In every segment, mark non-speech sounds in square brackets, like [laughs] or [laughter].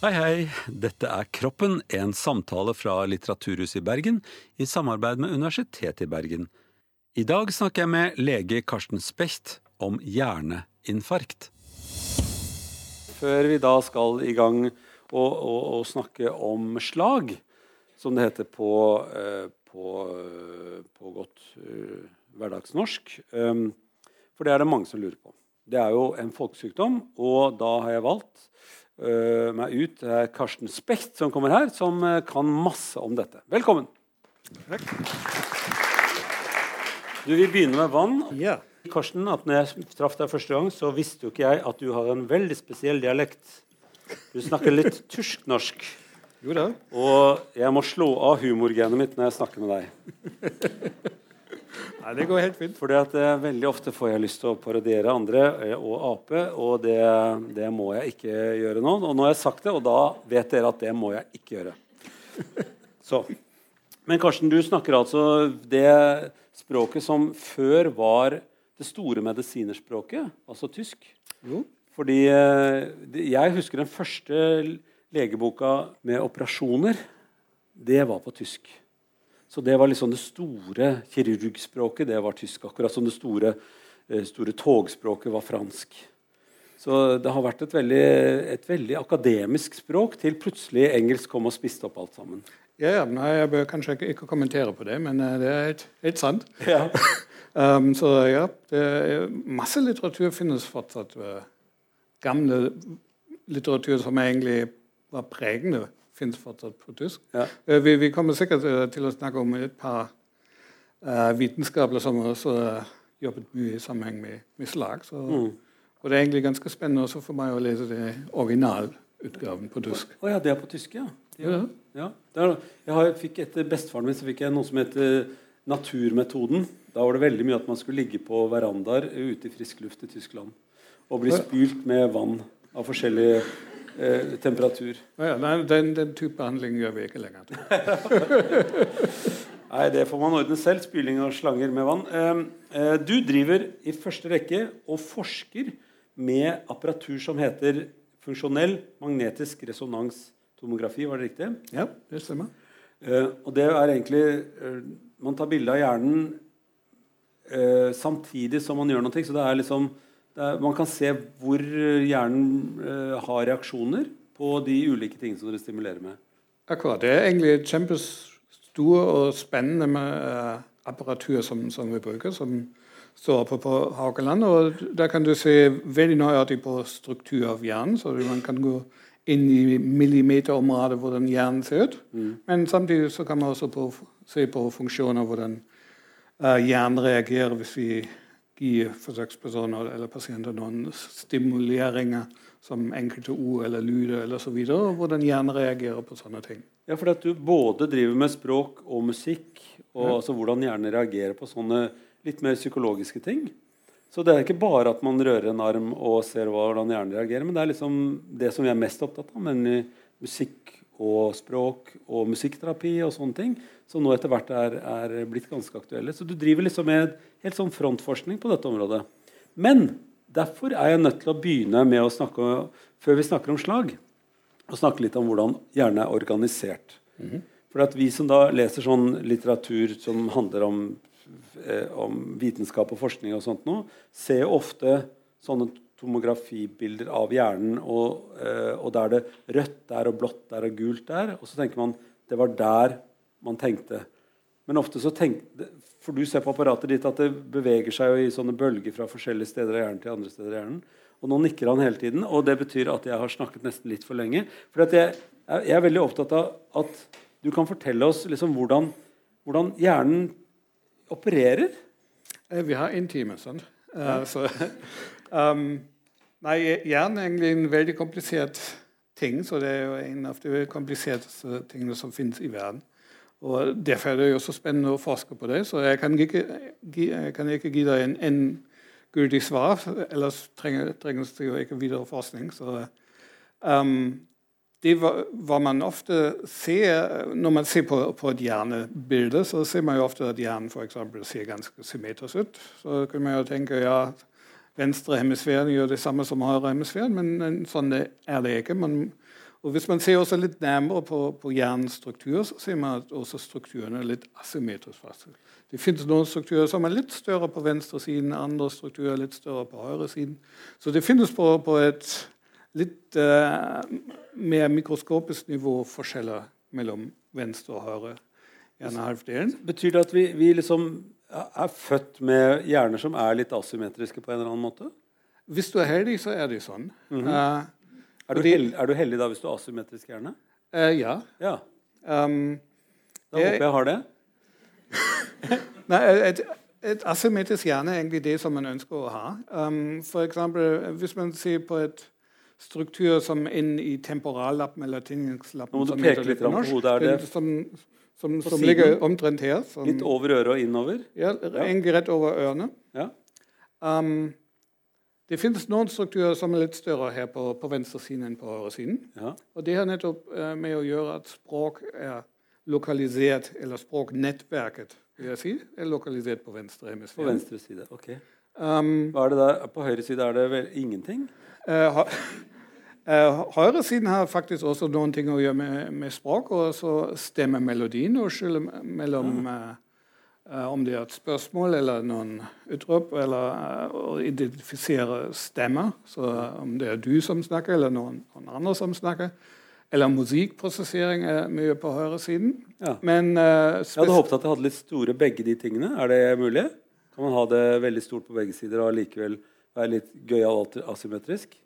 Hei, hei. Dette er Kroppen, en samtale fra Litteraturhuset i Bergen i samarbeid med Universitetet i Bergen. I dag snakker jeg med lege Karsten Specht om hjerneinfarkt. Før vi da skal i gang og, og, og snakke om slag, som det heter på, eh, på, eh, på godt uh, hverdagsnorsk For det er det mange som lurer på. Det er jo en folkesykdom, og da har jeg valgt meg ut. Det er Karsten Specht som kommer her, som uh, kan masse om dette. Velkommen. Takk. Du vil begynne med vann. Ja. Karsten, at når jeg traff deg første gang, så visste jo ikke jeg at du har en veldig spesiell dialekt. Du snakker litt [laughs] tysk-norsk. Jo da. Og jeg må slå av humorgenet mitt når jeg snakker med deg. Nei, det går helt fint. Fordi at eh, Veldig ofte får jeg lyst til å parodiere andre eh, og ape, og det, det må jeg ikke gjøre nå. Og nå har jeg sagt det, og da vet dere at det må jeg ikke gjøre. [laughs] Så. Men Karsten, du snakker altså det språket som før var det store medisinerspråket, altså tysk. Jo. Fordi eh, jeg husker den første legeboka med operasjoner. Det var på tysk. Så det var liksom det store kirurgspråket. Det var tysk. Akkurat som det store, eh, store togspråket var fransk. Så det har vært et veldig, et veldig akademisk språk til plutselig engelsk kom og spiste opp alt sammen. Ja, ja, nei, Jeg bør kanskje ikke, ikke kommentere på det, men eh, det er helt, helt sant. Ja. [laughs] Um, så ja, er, masse litteratur finnes fortsatt. Uh, gamle litteratur som egentlig var pregende, finnes fortsatt på tysk. Ja. Uh, vi, vi kommer sikkert uh, til å snakke om et par uh, vitenskapelige som også jobbet mye i sammenheng med, med slag. Så, Mm. Og det er egentlig ganske spennende også for meg å lese det originalutgaven på tysk. Å ja, det er på tysk, ja. Ja. Ja, jeg har, fikk Etter bestefaren min så fikk jeg noe som heter naturmetoden. Da var det veldig mye at man skulle ligge på verandaer ute i frisk luft i Tyskland. Og bli spylt med vann av forskjellig eh, temperatur. Ja, nei, den, den type behandling gjør vi ikke lenger. [laughs] Nei, det får man ordne selv. Spyling av slanger med vann. Eh, eh, du driver i første rekke og forsker med apparatur som heter funksjonell magnetisk resonanstomografi. Var det riktig? Ja, det stemmer. Eh, og det er egentlig Man tar bilde av hjernen samtidig som man gjør noe. Så det er liksom er, Man kan se hvor hjernen eh, har reaksjoner på de ulike tingene som dere stimulerer med. Akkurat. Det er egentlig et kjempestor og spennende med, eh, apparatur som, som vi bruker, som står oppe på Haukeland. Og der kan du se veldig nøyaktig på struktur av hjernen, så man kan gå inn i millimeterområdet hvordan hjernen ser ut. Men samtidig så kan man også på, se på funksjoner hvordan eh, hjernen reagerer hvis vi gir forsøkspersoner eller pasienter noen stimuleringer som enkelte ord eller lyder eller så videre, og hvordan hjernen reagerer på sånne ting. Ja, for at du både driver med språk og musikk, og Ja. altså hvordan hjernen reagerer på sånne litt mer psykologiske ting. Så det er ikke bare at man rører en arm og ser hvordan hjernen reagerer, men det er liksom det som vi er mest opptatt av, nemlig musikk og språk og musikkterapi og sånne ting, som nå etter hvert er, er blitt ganske aktuelle. Så du driver liksom med helt sånn frontforskning på dette området. Men derfor er jeg nødt til å begynne med å snakke, før vi snakker om slag, å snakke litt om hvordan hjernen er organisert. For at vi som da leser sånn litteratur som handler om, eh, om vitenskap og forskning, og sånt nå, ser ofte sånne tomografibilder av hjernen, og, eh, og da er det rødt der og blått der og gult der. Og så tenker man det var der man tenkte. Men ofte så tenk, For du ser på apparatet ditt at det beveger seg i sånne bølger fra forskjellige steder av hjernen til andre steder av hjernen. Og nå nikker han hele tiden, og det betyr at jeg har snakket nesten litt for lenge. For jeg, jeg er veldig opptatt av at du kan fortelle oss liksom hvordan, hvordan hjernen opererer. Eh, Vi har en time, sant? Eh, så, [laughs] um, nei, er egentlig en veldig komplisert ting, så det er jo en av de kompliserte tingene som finnes i verden. Og Derfor er det jo så spennende å forske på det. Så jeg kan ikke jeg kan ikke gi deg en endegyldig svar, ellers trenger, trengs det jo ikke videre forskning. Så, um, det hva man ofte ser Når man ser på, på et hjernebilde, så ser man jo ofte at hjernen for eksempel, ser ganske symmetrisk ut. Så kunne man jo tenke ja, venstre hemisfæren gjør det samme som høyre hemisfæren, men, sånn er det ikke. Man, Og Hvis man ser også litt nærmere på, på hjernens struktur, så ser man at også strukturene er litt asymmetriske. Det finnes noen strukturer som er litt større på venstresiden, andre strukturer litt større på høyresiden. Så det finnes på, på et litt uh, mer mikroskopisk nivå forskjeller mellom venstre og høyre hjernehalvdelen. Betyr det at vi, vi liksom er født med hjerner som er litt asymmetriske på en eller annen måte? Hvis du er heldig, så er det sånn. Mm -hmm. uh, er, du heldig, er, du heldig, da hvis du har asymmetrisk hjerne? Uh, ja. ja. Um, da jeg, håper jeg har det. [laughs] Nei, et, et asymmetrisk hjerne er egentlig det som man ønsker å ha. Um, for eksempel, hvis man ser på et struktur som inn i temporallappen eller tinningslappen Nå må du peke litt på hodet. Er det som, som, som ligger omtrent her. Som, litt over øret og innover? Ja, egentlig rett over ørene. Ja. Um, det finnes noen strukturer som er litt større her på, på venstresiden enn på høyresiden. Ja. Og det har nettopp eh, med å gjøre at språk er lokalisert, eller språknettverket vil jeg si, er lokalisert på venstre hemisfære. På venstre side, ok. Um, Hva er det der? På høyre side er det vel ingenting? Uh, [laughs] Uh, Høyresiden har faktisk også noen ting å gjøre med, med språk. Og så stemmer melodien og skylder mellom uh, uh, om det er et spørsmål eller noen utrop, eller å identifisere stemmer. Så om det er du som snakker, eller noen, noen andre som snakker. Eller musikkprosessering er mye på høyresiden. Ja. Men Jeg hadde håpet at jeg hadde litt store begge de tingene. Er det mulig? Kan man ha det veldig stort på begge sider og likevel være litt gøyal asymmetrisk?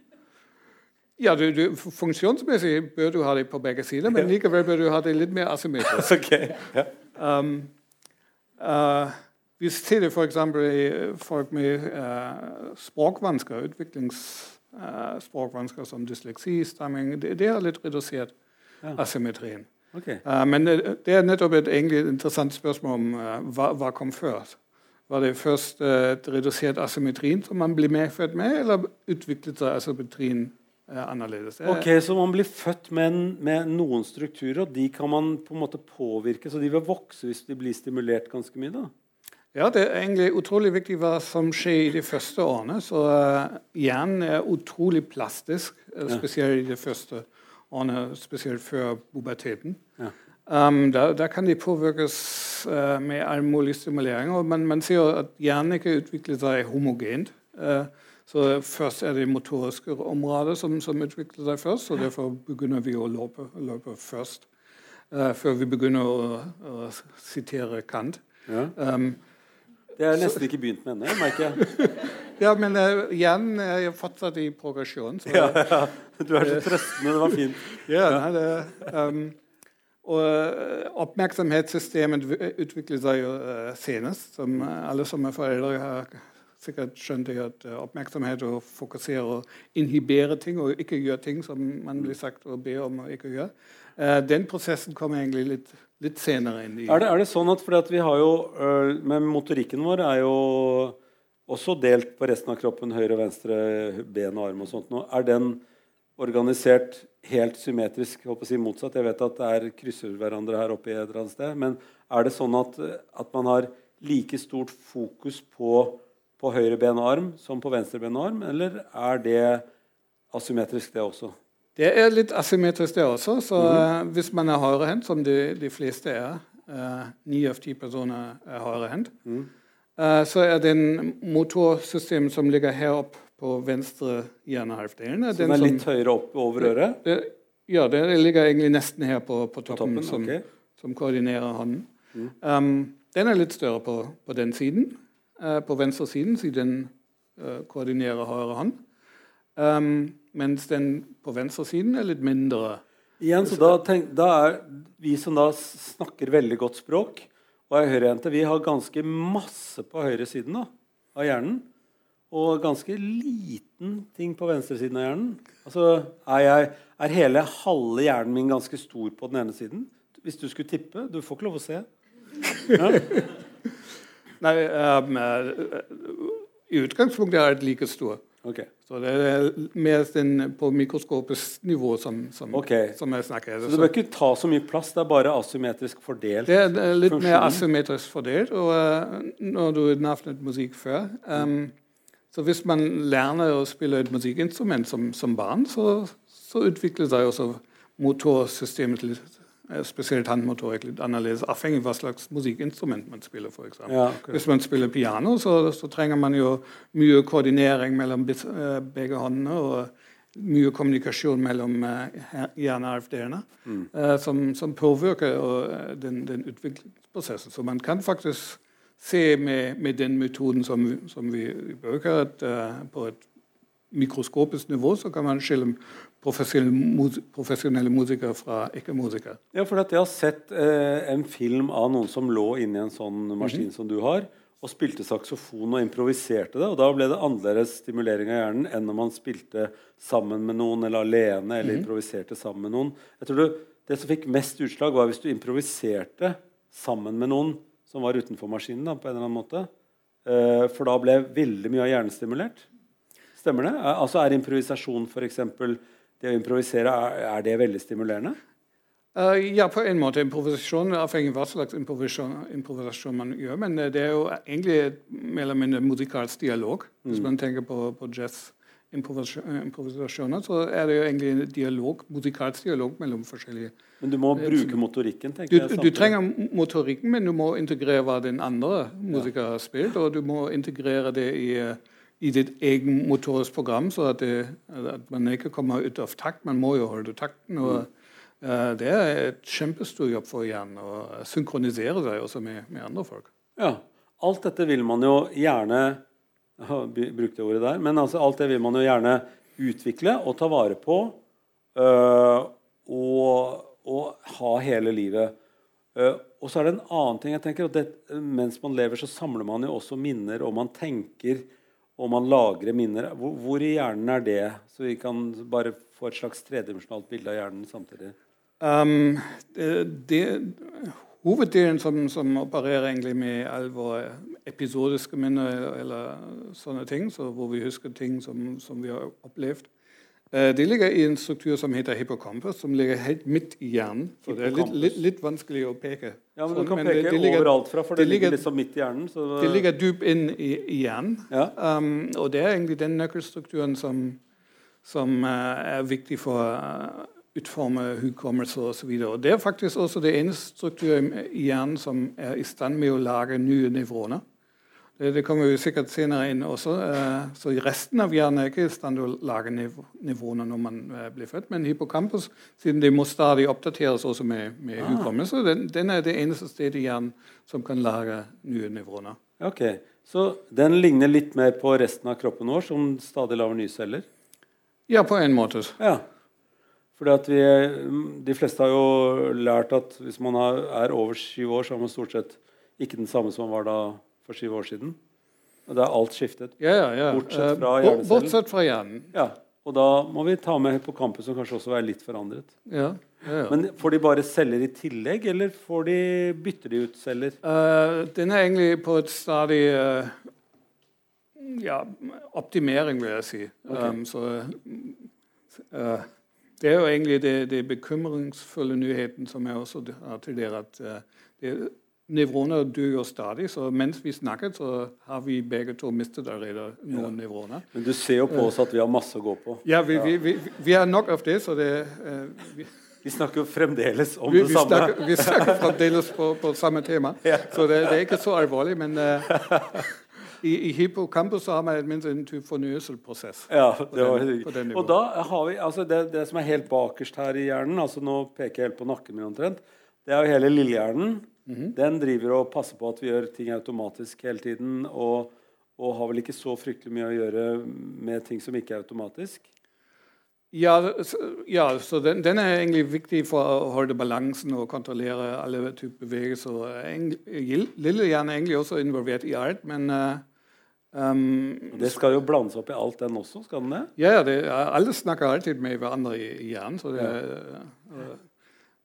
Ja, du, du, Funksjonsmessig bør du ha det på begge sider, men likevel bør du ha det litt mer asymmetrisk. [laughs] okay. ja. um, uh, vi ser det f.eks. i folk med uh, språkvansker, utviklingsspråkvansker uh, som dysleksi, stamming. Det, det har litt redusert ja. asymmetrien. Okay. Uh, men det, det, er nettopp et egentlig interessant spørsmål om uh, hva, hva, kom før. Var det først uh, redusert asymmetrien som man ble medført med, eller utviklet seg asymmetrien annerledes. Ok, Så man blir født med, med, noen strukturer, og de kan man på en måte påvirke, så de vil vokse hvis de blir stimulert ganske mye? da? Ja, Det er egentlig utrolig viktig hva som skjer i de første årene. Så uh, Hjernen er utrolig plastisk, spesielt i de første årene, spesielt før puberteten. Ja. Um, da, da, kan de påvirkes uh, med all mulig stimulering. og Man, man ser at hjernen ikke utvikler seg homogent. Uh, så Først er det motoriske områder som, som, utvikler seg først. og Derfor begynner vi å løpe, løpe først. Uh, før vi begynner å, å sitere Kant. Ja. Um, det jeg nesten ikke begynt med ennå, merker jeg. [laughs] ja, men uh, hjernen er fortsatt i progresjon. [laughs] Ja, ja, Du er så trøstende. Det var fint. [laughs] ja, nei, det, um, og uh, Oppmerksomhetssystemet utvikler seg jo uh, senest. som Alle som er foreldre, har sikkert skjønt at uh, oppmerksomhet og fokusere og inhibere ting og ikke gjøre ting som man blir sagt og be om å ikke gjøre, uh, den prosessen kommer egentlig litt, litt senere inn. i... Er det, er det sånn at at vi har jo, men med Motorikken vår er jo også delt på resten av kroppen, høyre og venstre ben og arm og sånt. Er den organisert helt symmetrisk, jeg håper å si motsatt? Jeg vet at det er krysser hverandre her oppe i et eller annet sted. Men er det sånn at, at man har like stort fokus på på høyre ben og arm som på venstre ben og arm, eller er det asymmetrisk, det også? Det er litt asymmetrisk, det også. Så mm -hmm. Hvis man er høyrehendt, som de, de, fleste er, eh, ni av ti personer er høyrehendt, mm. uh, så er den motorsystemet som ligger her oppe på venstre hjernehalvdelen Så den er litt som, høyere opp over øret? Det, ja, det ligger egentlig nesten her på, på toppen, på toppen som, okay. som, koordinerer hånden. Mm. Um, den er litt større på, på den siden. Eh, på venstresiden, siden den eh, koordinerer høyre hånd. Um, mens den på venstresiden er litt mindre. Igjen, så da, tenk, da, er Vi som da snakker veldig godt språk og er høyrejente, vi har ganske masse på høyresiden da, av hjernen. Og ganske liten ting på venstresiden av hjernen. Altså, er, jeg, er hele halve hjernen min ganske stor på den ene siden? Hvis du skulle tippe? Du får ikke lov å se. Ja. Nei, um, i utgangspunktet er det like stor. Okay. Så det er mer på mikroskopisk nivå som, som, okay. som jeg snakker. Så det bør ikke ta så mye plass, det er bare asymmetrisk fordelt? Det er litt funksjonen. mer asymmetrisk fordelt. Og uh, når du navnet musikk før um, så Hvis man lærer å spille et musikkinstrument som, som barn, så, så utvikler seg også motorsystemet litt Eh, spesielt håndmotorik litt annerledes, avhengig av hva slags musikkinstrument man spiller. For ja, okay. Hvis man spiller piano, så, så, trenger man jo mye koordinering mellom eh, begge håndene. og mye kommunikasjon mellom uh, hjernearvdelene mm. som, som, påvirker den, den, utviklingsprosessen. Så man kan faktisk se med, med den metoden som, som vi bruker, at på et mikroskopisk nivå så kan man skille profesjonelle musikere fra ikke-musikere. Ja, for Jeg har sett eh, en film av noen som lå inni en sånn maskin mm -hmm. som du har, og spilte saksofon og improviserte det. og Da ble det annerledes stimulering av hjernen enn når man spilte sammen med noen eller alene eller mm -hmm. improviserte sammen med noen. Jeg tror du, Det som fikk mest utslag, var hvis du improviserte sammen med noen som var utenfor maskinen. Da, på en eller annen måte. Eh, for da ble veldig mye av hjernen stimulert. Stemmer det? Altså Er improvisasjon f.eks det å improvisere, er, det veldig stimulerende? Uh, ja, på en måte. Improvisasjon avhengig av hva slags improvisasjon, improvisasjon, man gjør. Men uh, det er jo egentlig mer eller mindre musikalsk dialog. Mm. Hvis man tenker på, på jazz improvisasjoner, så er det jo egentlig en dialog, musikalsk dialog mellom forskjellige Men du må bruke motorikken? tenker du, jeg. Du trenger motorikken, men du må integrere hva den andre musikeren har spilt, og du må integrere det i i ditt egen motorisk program, så at, det, at, man ikke kommer ut av takt. Man må jo holde takten. og uh, Det er et kjempestor jobb for hjernen å synkronisere seg også med, med, andre folk. Ja, Alt dette vil man jo gjerne [laughs] brukte ordet der, men altså alt det vil man jo gjerne utvikle og ta vare på uh, og, og, ha hele livet. Uh, og så er det en annen ting jeg tenker, at det, Mens man lever, så samler man jo også minner, og man tenker og man lagrer minner. Hvor, hvor, i hjernen er det? Så vi kan bare få et slags tredimensjonalt bilde av hjernen samtidig. Um, det, det, hoveddelen som, som, opererer egentlig med alle våre episodiske minner eller sånne ting, så hvor vi husker ting som, som vi har opplevd, det ligger i en struktur som heter hippocampus, som ligger helt midt i hjernen. Så det er litt, litt, litt vanskelig å peke. Ja, men Du kan men peke det, det ligger, overalt fra, for det, ligger liksom midt i hjernen. Så... Det ligger dypt inn i, i hjernen. Ja. Um, og det er egentlig den nøkkelstrukturen som, som uh, er viktig for å uh, utforme hukommelse osv. Det er faktisk også det eneste strukturen i hjernen som er i stand med å lage nye nevroner. Det, det, kommer vi sikkert senere inn også. Eh, så resten av hjernen er ikke i stand til å lage nivåene når man eh, blir født. Men hippocampus, siden det må stadig oppdateres også med, med ah. hukommelse, den, den, er det eneste stedet i hjernen som kan lage nye nivåer. Ok, Så den ligner litt mer på resten av kroppen vår, som stadig lager nye celler? Ja, på en måte. Ja. Fordi vi, De fleste har jo lært at hvis man er over syv år, så har man stort sett ikke den samme som man var da for syv år siden. Og da er alt skiftet. Ja, ja, ja. Bortsett fra eh, hjernecellen. Bortsett fra hjernen. Ja. Og da må vi ta med hippocampus, som kanskje også er litt forandret. Ja, ja, ja. Men får de bare celler i tillegg, eller får de, bytter de ut celler? Uh, den er egentlig på et stadig uh, ja, optimering, vil jeg si. Okay. Um, så uh, det er jo egentlig det, det bekymringsfulle nyheten som jeg også har til dere, at det Nevroner dør jo stadig, så mens vi snakket, så har vi begge to mistet allerede noen ja. nevroner. Men du ser jo på oss at vi har masse å gå på. Ja, vi, vi, vi, vi har nok av det. så det uh, vi, snakker jo fremdeles om det samme. Snakker, vi snakker fremdeles på, på samme tema, [laughs] ja. så det, det, er ikke så alvorlig. Men uh, i, i hippocampus har man minst en type fornyelsesprosess. Ja, det var den, Og da har vi, altså det, det, som er helt bakerst her i hjernen, altså nå peker jeg helt på nakken min omtrent, det er jo hele lillehjernen. Mm -hmm. Den driver og passer på at vi gjør ting automatisk hele tiden. Og, og, har vel ikke så fryktelig mye å gjøre med ting som ikke er automatisk. Ja, ja så den, den, er egentlig viktig for å holde balansen og kontrollere alle typer bevegelser. Lillehjernen er egentlig også involvert i alt, men uh, um, Det skal jo blandes opp i alt, den også? skal den det? Ja, det, alle snakker alltid med hverandre i, i hjernen. så det ja. uh,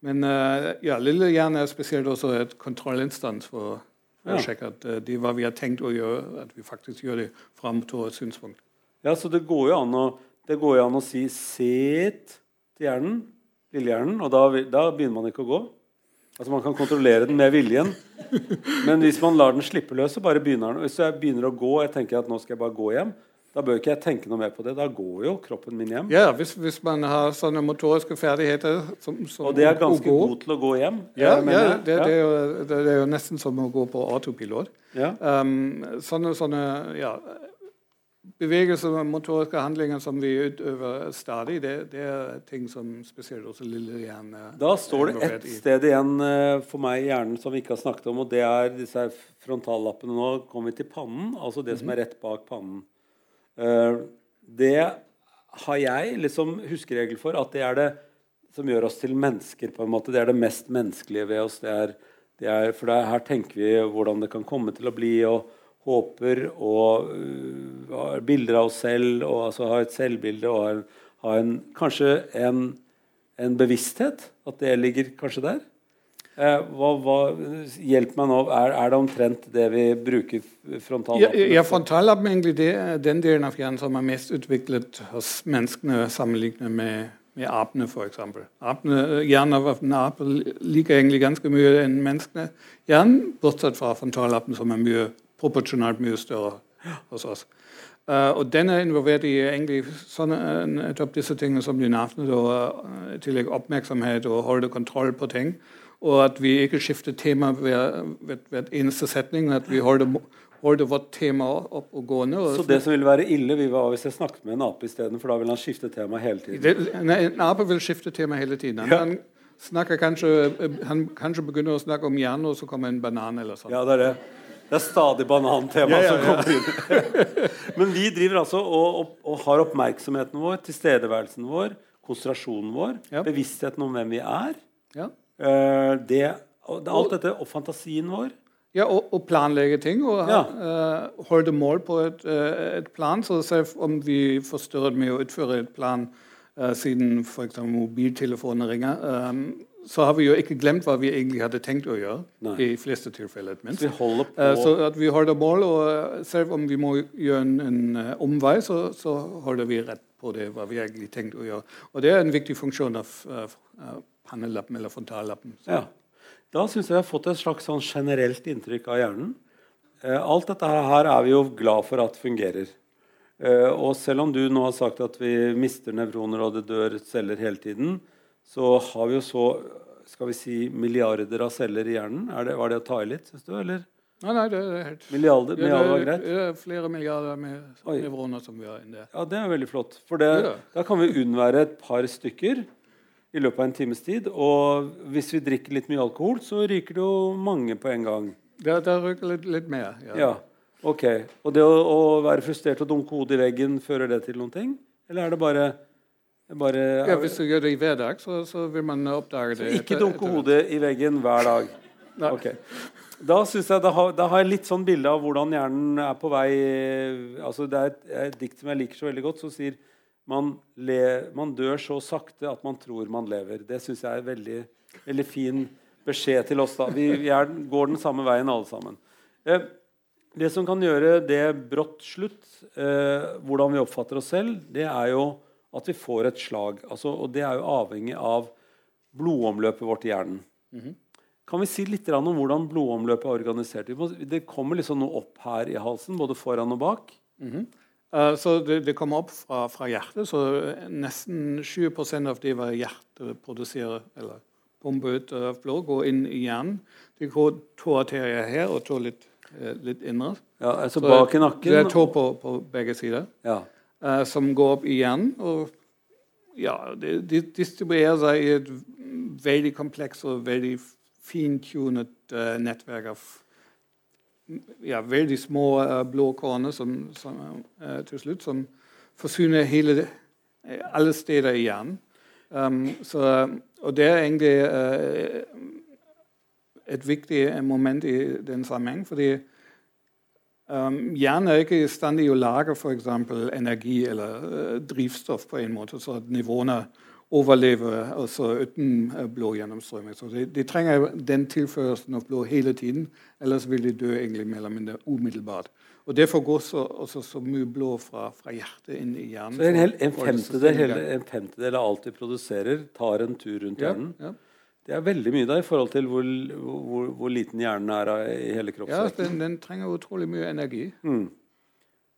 men uh, ja, Lillehjerne er spesielt også et kontrollinstans for ja. å sjekke at uh, er hva vi har tenkt å gjøre, at vi faktisk gjør det fram til et synspunkt. Ja, så det går jo an å, jo an å si 'set' til hjernen, lillehjernen, og da, da, begynner man ikke å gå. Altså Man kan kontrollere den med viljen. Men hvis man lar den slippe løs, så bare begynner den. Hvis jeg begynner å gå jeg tenker at nå skal jeg bare gå hjem, Da bør ikke jeg tenke noe mer på det. Da går jo kroppen min hjem. Ja, hvis, hvis man har sånne motoriske ferdigheter som, som Og det er ganske god til å gå hjem. Ja, ja, ja det, det, er jo, det, er jo nesten som å gå på autopilot. Ja. Um, sånne, sånne ja, bevegelser og motoriske handlinger som vi utøver stadig, det, det er ting som spesielt også lille hjerne Da står det ett sted igjen eh, for meg i hjernen som vi ikke har snakket om, og det er disse frontallappene. Nå kommer vi til pannen, altså det som er rett bak pannen. Eh, det har jeg liksom huskeregel for at det er det som gjør oss til mennesker. på en måte. Det er det mest menneskelige ved oss. Det er, det er, for det er, her tenker vi hvordan det kan komme til å bli, og håper og uh, har bilder av oss selv, og altså ha et selvbilde og har, har en, kanskje en, en bevissthet. At det ligger kanskje der. Eh, hva, hva, hjelp meg nå. Er, er det omtrent det vi bruker frontallappen ja, frontallappen er egentlig det, den delen av hjernen som er mest utviklet hos menneskene sammenlignet med, med apene, f.eks. Hjernen av en ape liker egentlig ganske mye enn menneskene. Hjernen, bortsett fra frontallappen, som er mye, proporsjonalt mye større hos oss. Uh, og den er involvert i egentlig sånne, eh, nettopp disse tingene som de nevnte. Uh, I tillegg oppmerksomhet og holde kontroll på ting. Og at vi ikke skifter tema ved, ved, ved eneste setning. At vi holder, holder vårt tema opp og gående. Og Så det som ville være ille, vi var hvis jeg snakket med en ape isteden, for da vil han skifte tema hele tiden. det, nei, en ape vil skifte tema hele tiden. Han, Ja. han, snakker kanskje, han kanskje begynner å snakke om hjernen, og så kommer en banan eller sånn. Ja, det er det. Det er stadig banantema Ja, ja, som kommer inn. [laughs] Men vi driver altså og, og, og har oppmerksomheten vår, tilstedeværelsen vår, konsentrasjonen vår, Ja. bevisstheten om hvem vi er. Eh, det, alt dette, og fantasien vår. Ja, og, og planlegge ting. Og Ja. uh, holde mål på et, uh, et plan. Så selv om vi forstyrret med å utføre et plan uh, siden f.eks. mobiltelefonen ringer, um, så har vi jo ikke glemt hva vi egentlig hadde tenkt å gjøre. Nei. I fleste tilfeller. minst. Så vi holder på Så at vi holder mål, og selv om vi må gjøre en, omvei, så, så holder vi rett på det hva vi egentlig tenkt å gjøre. Og det er en viktig funksjon av eh, pannelappen eller frontallappen. Ja. Da syns jeg vi har fått et slags sånn generelt inntrykk av hjernen. Eh, alt dette her er vi jo glad for at fungerer. Eh, og selv om du nå har sagt at vi mister nevroner og det dør celler hele tiden, så har vi jo så skal vi si, milliarder av celler i hjernen. Er det, var det å ta i litt, syns du? Eller Nei, nei, det er helt milliarder? Ja, milliarder var det, greit? det er flere milliarder med nevroner som vi har inni der. Ja, det er veldig flott. For det, Ja. da kan vi unnvære et par stykker i løpet av en times tid. Og hvis vi drikker litt mye alkohol, så ryker det jo mange på en gang. Ja, det ryker litt, litt mer. Ja. Ja, ok. Og det å, å være frustrert og dunke hodet i veggen, fører det til noen ting? Eller er det bare, bare Ja, hvis du gjør det i hver dag, så, så vil man oppdage det. Ikke dunke hodet i veggen hver dag? Nei. Ok. Da, synes jeg, da, har, da har jeg litt sånn bilde av hvordan hjernen er på vei altså Det er et, et dikt som jeg liker så veldig godt, som sier man, le, man dør så sakte at man tror man lever. Det syns jeg er veldig, veldig fin beskjed til oss. da. Vi, vi er, går den samme veien alle sammen. Eh, det som kan gjøre det brått slutt, eh, hvordan vi oppfatter oss selv, det er jo at vi får et slag. Altså, og det er jo avhengig av blodomløpet vårt i hjernen. Kan vi si litt om hvordan blodomløpet er organisert? Det kommer liksom noe opp her i halsen, både foran og bak. Eh, så det, det kommer opp fra, fra hjertet, så eh, nesten 20 av det var hjerteproduserer, eller pumper ut av blod, går inn i hjernen. Det går to arterier her og to litt, eh, litt indre. Ja, altså Så bak i Det er to på, på begge sider. Ja. Uh, som går opp i hjernen. Og ja, det, de distribuerer seg i et veldig kompleks og veldig fintunet uh, nettverk av ja, veldig små uh, blå korner som, som, eh, til slutt som forsyner hele, eh, alle steder i hjernen. Um, så, og det er egentlig uh, et viktig moment i den sammenheng, fordi Um, hjernen er ikke i stand til å lage eksempel energi eller uh, drivstoff på en måte, så at nivåene overlever altså uten blå gjennomstrømming. Så de, de trenger den tilførelsen av blå hele tiden, ellers vil de dø egentlig mer eller mindre umiddelbart. Og Derfor går så, også så mye blå fra, fra hjertet inn i hjernen. Så en, hel, en, femtedel, hele, en femtedel av alt vi produserer, tar en tur rundt hjernen. ja. Det er veldig mye da i forhold til hvor, hvor, hvor liten hjernen er i hele ja den, den trenger utrolig mye energi. Mm.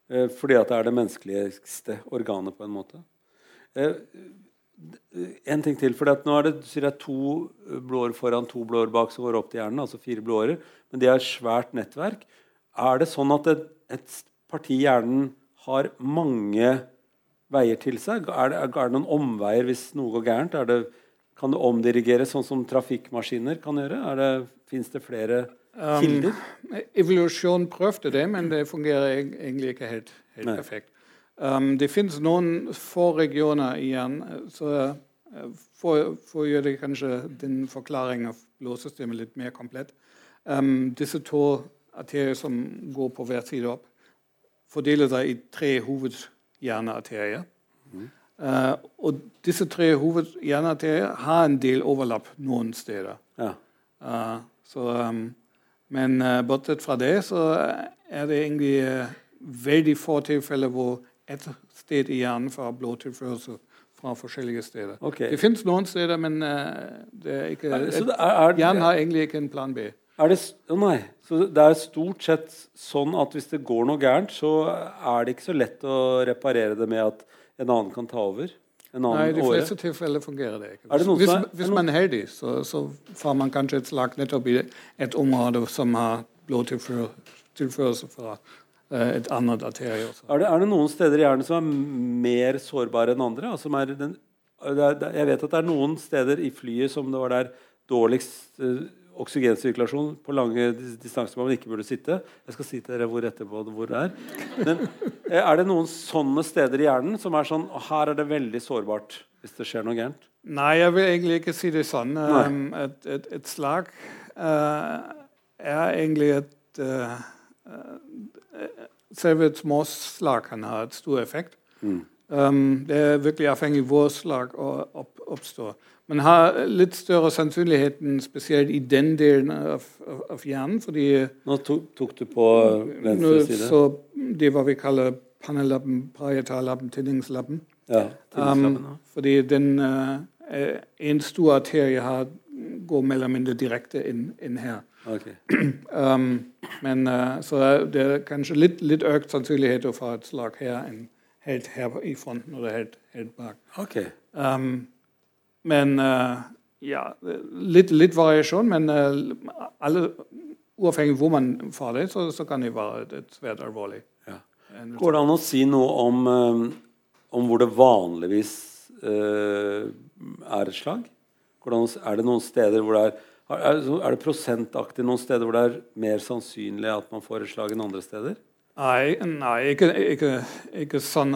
Eh, fordi at det er det menneskeligste organet, på en måte. En ting til, for Nå er det, det er to blåår foran, to blåår bak som går opp til hjernen. altså fire blåårer, Men de har et svært nettverk. Er det sånn at et, et parti i hjernen har mange veier til seg? Er det, er det noen omveier hvis noe går gærent? Det, kan det omdirigeres sånn som trafikkmaskiner kan gjøre? Fins det flere um, kilder? Um, evolusjon prøvde det, men det fungerer egentlig ikke helt, helt perfekt. Um, det finnes noen få regioner igjen. så uh, for, for, å gjøre det kanskje den forklaringen av blodsystemet litt mer komplett. Um, disse to arterier som går på hver side opp, fordeler seg i tre hovedhjernearterier. Mm. Uh, og disse tre hovedhjernearterier har en del overlapp noen steder. Ja. Uh, så, um, men uh, bortsett fra det så er det egentlig veldig få tilfeller hvor et sted i hjernen for blodtilførsel fra forskjellige steder. Okay. Det fins noen steder, men uh, ikke, et, er, er, hjernen har egentlig ikke en plan B. Er det, oh nei, så det er stort sett sånn at hvis det går noe gærent, så er det ikke så lett å reparere det med at en annen kan ta over? Nei, i de fleste tilfeller fungerer det ikke. Hvis, hvis, hvis, man er heldig, så, så, får man kanskje et slag nettopp i et område som har blodtilførsel fra Eh, et annet arterie også. Er det, er det, noen steder i hjernen som er mer sårbare enn andre? Altså, den, er, jeg vet at det er noen steder i flyet som det var der dårligst uh, oksygensirkulasjon på lange distanser man ikke burde sitte. Jeg skal si til dere hvor etterpå hvor det er. Men eh, er det noen sånne steder i hjernen som er sånn Her er det veldig sårbart hvis det skjer noe gærent? Nei, jeg vil egentlig ikke si det sånn. Um, et, et, et, slag uh, er egentlig et uh, selve småslag kan ha et stor effekt. Mm. Um, det er virkelig avhengig av hvor slag opp, oppstår. Man har litt større sannsynligheten spesielt i den delen av, av, av hjernen. fordi Nå tok, tok du på venstre side? Så det hva vi kaller pannelappen, parietallappen, tinningslappen. Ja, um, fordi den uh, en stor arterie har, går mellom mindre direkte inn, inn her. Okay. [clears throat] Um, men uh, så det er kanskje litt, litt økt sannsynlighet få et slag her enn helt her i fronten eller helt, helt bak. Okay. Um, men uh, ja, litt, litt, variasjon, men uh, alle, uavhengig hvor man får det, så, så kan det være et, et svært alvorlig. Ja. Går det an å si noe om, um, om hvor det vanligvis uh, er et slag? er det noen steder hvor det er er det prosentaktig noen steder hvor det er mer sannsynlig at man får et slag enn andre steder? Nei, nei ikke, ikke, ikke, sånn.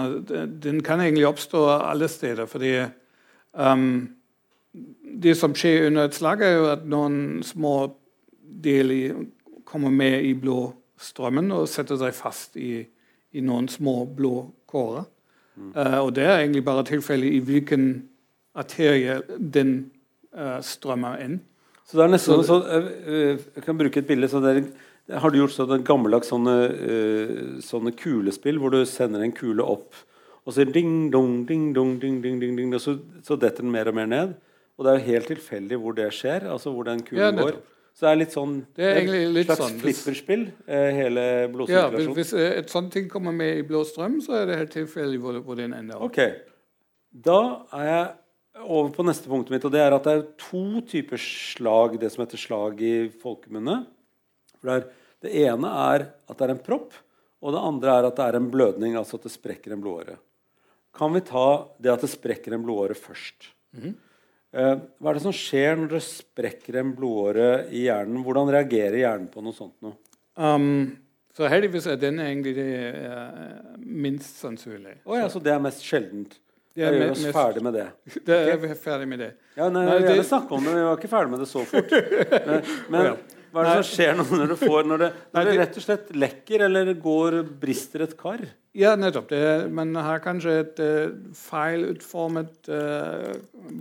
Den kan egentlig oppstå alle steder. fordi um, det som skjer under et slag, er jo at noen små deler kommer med i blodstrømmen og setter seg fast i, i noen små blodkårer. Mm. Uh, og det er egentlig bare tilfellet i hvilken arterie den uh, strømmer inn. Så det er nesten så, eh, eh, Jeg kan bruke et bilde. Er, har du gjort sånn gammeldags sånne, uh, sånne kulespill hvor du sender en kule opp, og så ding, dong, ding, dong, ding, ding, ding, ding, og så, så detter den mer og mer ned? Og det er jo helt tilfeldig hvor det skjer. altså hvor den kulen ja, går. Så det er litt sånn Det er egentlig litt slags sånn. flipperspill, hele blodsirkulasjonen. Ja, hvis, hvis et sånt ting kommer med i blå strøm, så er det helt tilfeldig hvor, hvor den ender opp. Okay. Da er jeg over på neste punktet mitt, og det er at det er to typer slag, det som heter slag i folkemunne. Det, det, ene er at det er en propp, og det andre er at det er en blødning, altså at det sprekker en blodåre. Kan vi ta det at det sprekker en blodåre først? Mm -hmm. eh, hva er det som skjer når det sprekker en blodåre i hjernen? Hvordan reagerer hjernen på noe sånt Nå? Um, så heldigvis er den egentlig det uh, minst sannsynlig. Oh, ja, så det er mest sjeldent? Ja, gjør oss ferdig med det. [laughs] det er vi ferdig med det. Ja, nei, nei, jeg vil snakke om det, men vi var ikke ferdig med det så fort. [laughs] Men, men hva er det som skjer når det, får, når det, når det rett og slett lekker eller går, brister et kar? Ja, nettopp. Det, man har kanskje et uh, feilutformet uh,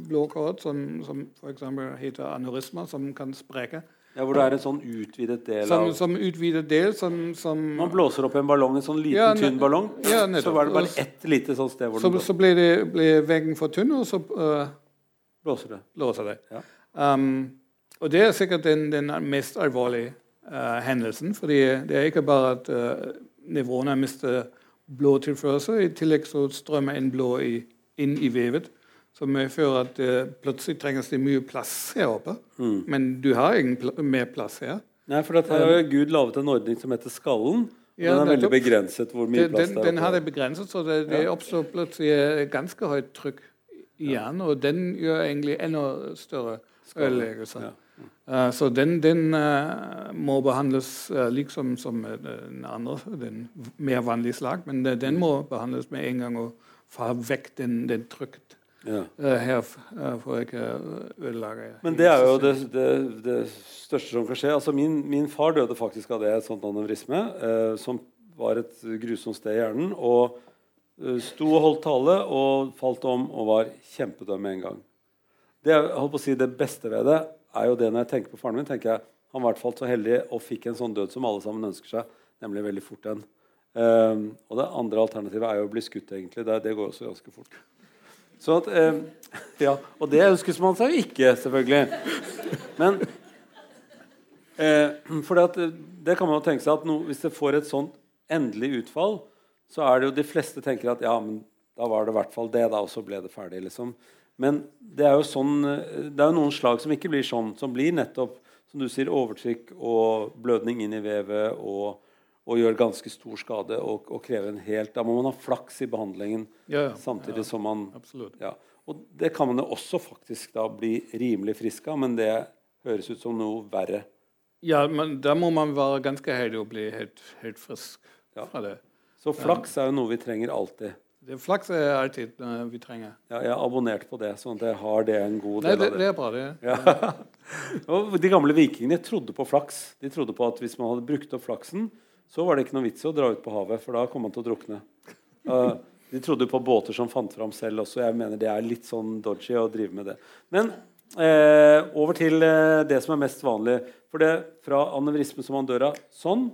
blåkort som, som f.eks. heter aneurisma, som kan spreke. Ja, Hvor det er en sånn utvidet del som, av Som utvidet del som, som, Man blåser opp en ballong, en sånn liten, ja, tynn ballong. Ja, så var det bare ett lite sånt sted hvor så, Så ble, det, ble, veggen for tynn, og så uh, blåser det. Blåser det. Ja. Um, og det er sikkert den, den mest alvorlige uh, hendelsen. fordi det er ikke bare at uh, nivåene mister blodtilførsel. I tillegg så strømmer en blå i, inn i vevet. Som medfører at uh, plutselig trenges det mye plass her oppe. Mm. Men du har ingen pl mer plass her. Nei, for da har jo Gud laget en ordning som heter skallen. Ja, den er veldig begrenset hvor mye den, plass det er. Den har det begrenset, så det, det oppstår plutselig ganske høyt trykk i hjernen. Og den gjør egentlig enda større ødeleggelser. Ja. Uh, så den, den uh, må behandles uh, liksom som den andre, den mer vanlige slag. Men den må behandles med en gang og få vekk den, den trykket ja. her jeg ikke ødelegge Men det er jo det, det, det, største som kan skje. Altså min, min, far døde faktisk av det, et sånt anevrisme, som var et grusomt sted i hjernen. og sto og holdt tale og falt om og var kjempedøm med en gang. Det, si, det beste ved det er jo det når jeg tenker på faren min, tenker jeg han var i hvert fall så heldig og fikk en sånn død som alle sammen ønsker seg, nemlig veldig fort en. Um, og det andre alternativet er jo å bli skutt, egentlig. Det, det går også ganske fort. Så at, eh, ja, Og det ønskes man seg jo ikke, selvfølgelig. Men eh, for det, det kan man jo tenke seg at no, hvis det får et sånt endelig utfall, så er det jo de fleste tenker at ja, men da var det i hvert fall det, da, og så ble det ferdig. liksom. Men det er jo sånn, det er jo noen slag som ikke blir sånn, som blir nettopp som du sier, overtrykk og blødning inn i vevet og, og gjør ganske stor skade og, og, krever en helt Da må man ha flaks i behandlingen ja, ja, samtidig ja, som man ja. Og det kan man jo også faktisk da bli rimelig frisk av, men det høres ut som noe verre. Ja, men da må man være ganske heldig og bli helt, helt frisk fra det. Så flaks er jo noe vi trenger alltid. Det flaks er alltid uh, vi trenger. Ja, jeg har abonnert på det, sånn at jeg har det en god del Nei, det, av det. det er bra, det. Ja. [laughs] de gamle vikingene trodde på flaks. De trodde på at hvis man hadde brukt opp flaksen, så var det ikke noe vits i å dra ut på havet, for da kom man til å drukne. Uh, de trodde på båter som fant fram selv også. Jeg mener det er litt sånn dodgy å drive med det. Men eh, over til eh, det som er mest vanlig. For det fra anevrisme som man dør av sånn,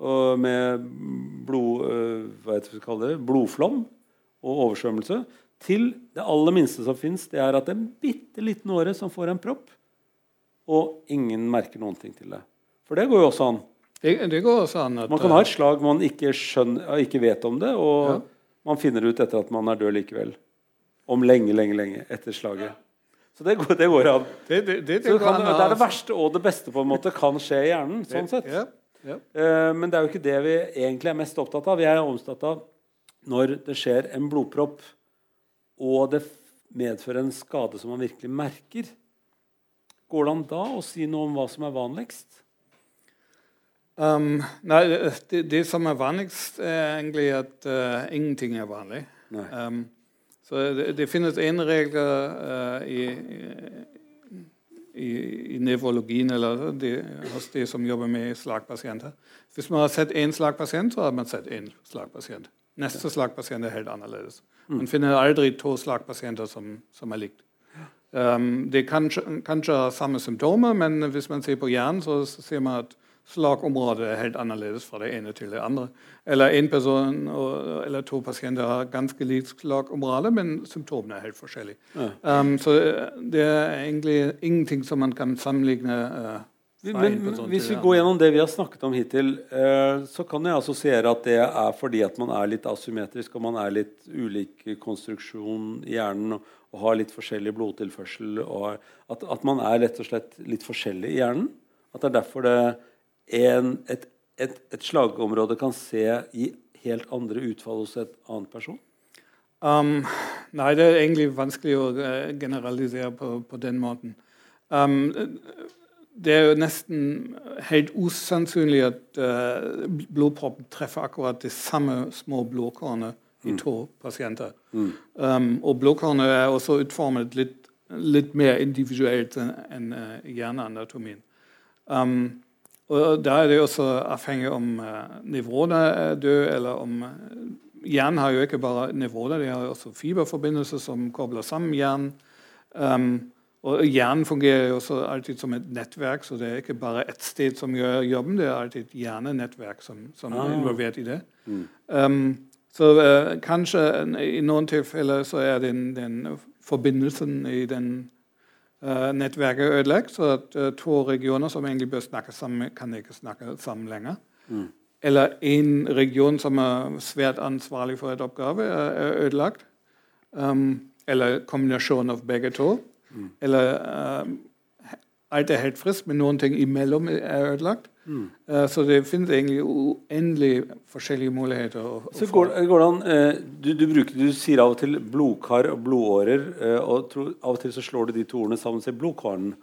og med blod, øh, hva heter det, blodflom og oversvømmelse, til det aller minste som fins, det er at det er en bitte liten åre som får en propp, og ingen merker noen ting til det. For det går jo også an. Det, det går også an at, Man kan ha et slag man ikke, skjønner, ikke vet om det, og ja. man finner ut etter at man er død likevel. Om lenge, lenge, lenge etter slaget. Så det går, det går an. Det, det, det, kan, det, er det verste og det beste på en måte kan skje i hjernen. sånn sett. Ja. Ja. Uh, men det er jo ikke det vi egentlig er mest opptatt av. Vi er opptatt av når det skjer en blodpropp, og det medfører en skade som man virkelig merker. Går det an da å si noe om hva som er vanligst? Um, nei, det, det, som er vanligst, er egentlig at uh, ingenting er vanlig. Um, så det, det, finnes én regel uh, i, i, i nevrologien eller de, hos de som jobber med slagpasienter. Hvis man har sett én slagpasient, så har man sett én slagpasient. Neste slagpasient er helt annerledes. Mm. Man finner aldri to slagpasienter som, som er likt. Um, det kan kanskje ha samme symptomer, men hvis man ser på hjernen, så ser man at slagområdet er helt annerledes fra det ene til det andre. Eller en person eller to pasienter har ganske likt slagområde, men symptomene er helt forskjellige. Ja. Um, så det er egentlig ingenting som man kan sammenligne. Uh, men Hvis vi går gjennom det vi har snakket om hittil, uh, så kan jeg assosiere at det er fordi at man er litt asymmetrisk og man er litt ulik konstruksjon i hjernen og, og har litt forskjellig blodtilførsel. at, at man er rett og slett litt forskjellig i hjernen. At det er derfor det en, et, et, et, slagområde kan se i helt andre utfall hos et annet person? Um, nei, det er egentlig vanskelig å uh, generalisere på, på, den måten. Um, det er jo nesten helt usannsynlig at uh, blodproppen treffer akkurat de samme små blodkårene i mm. to pasienter. Mm. Um, og blodkårene er også utformet litt, litt mer individuelt enn uh, hjerneanatomien. Um, og Da er det også avhengig om uh, nivåene er døde, eller om uh, Hjernen har jo ikke bare nivåer, de har jo også fiberforbindelser som kobler sammen hjernen. Um, og Hjernen fungerer jo også alltid som et nettverk, så det er ikke bare ett sted som gjør jobben, det er alltid et hjernenettverk som, som ah. er involvert i det. Mm. Um, så uh, kanskje i noen tilfeller så er den, den forbindelsen i den nettverket ødelagt, så at uh, to regioner som egentlig bør snakke sammen, kan ikke snakke sammen lenger. Mm. eller en region som er svært ansvarlig for et oppgave, er ødelagt. Um, eller kombinasjon av begge to. Mm. Eller um, alt er helt friskt, men noen ting imellom er ødelagt. Mm. Uh, så det finnes egentlig uendelig forskjellige muligheter. Å, så går, går det an, uh, du, du, bruker, du, sier av og til blodkar og blodårer, uh, og tro, av og til så slår du de to ordene sammen til blodkaren.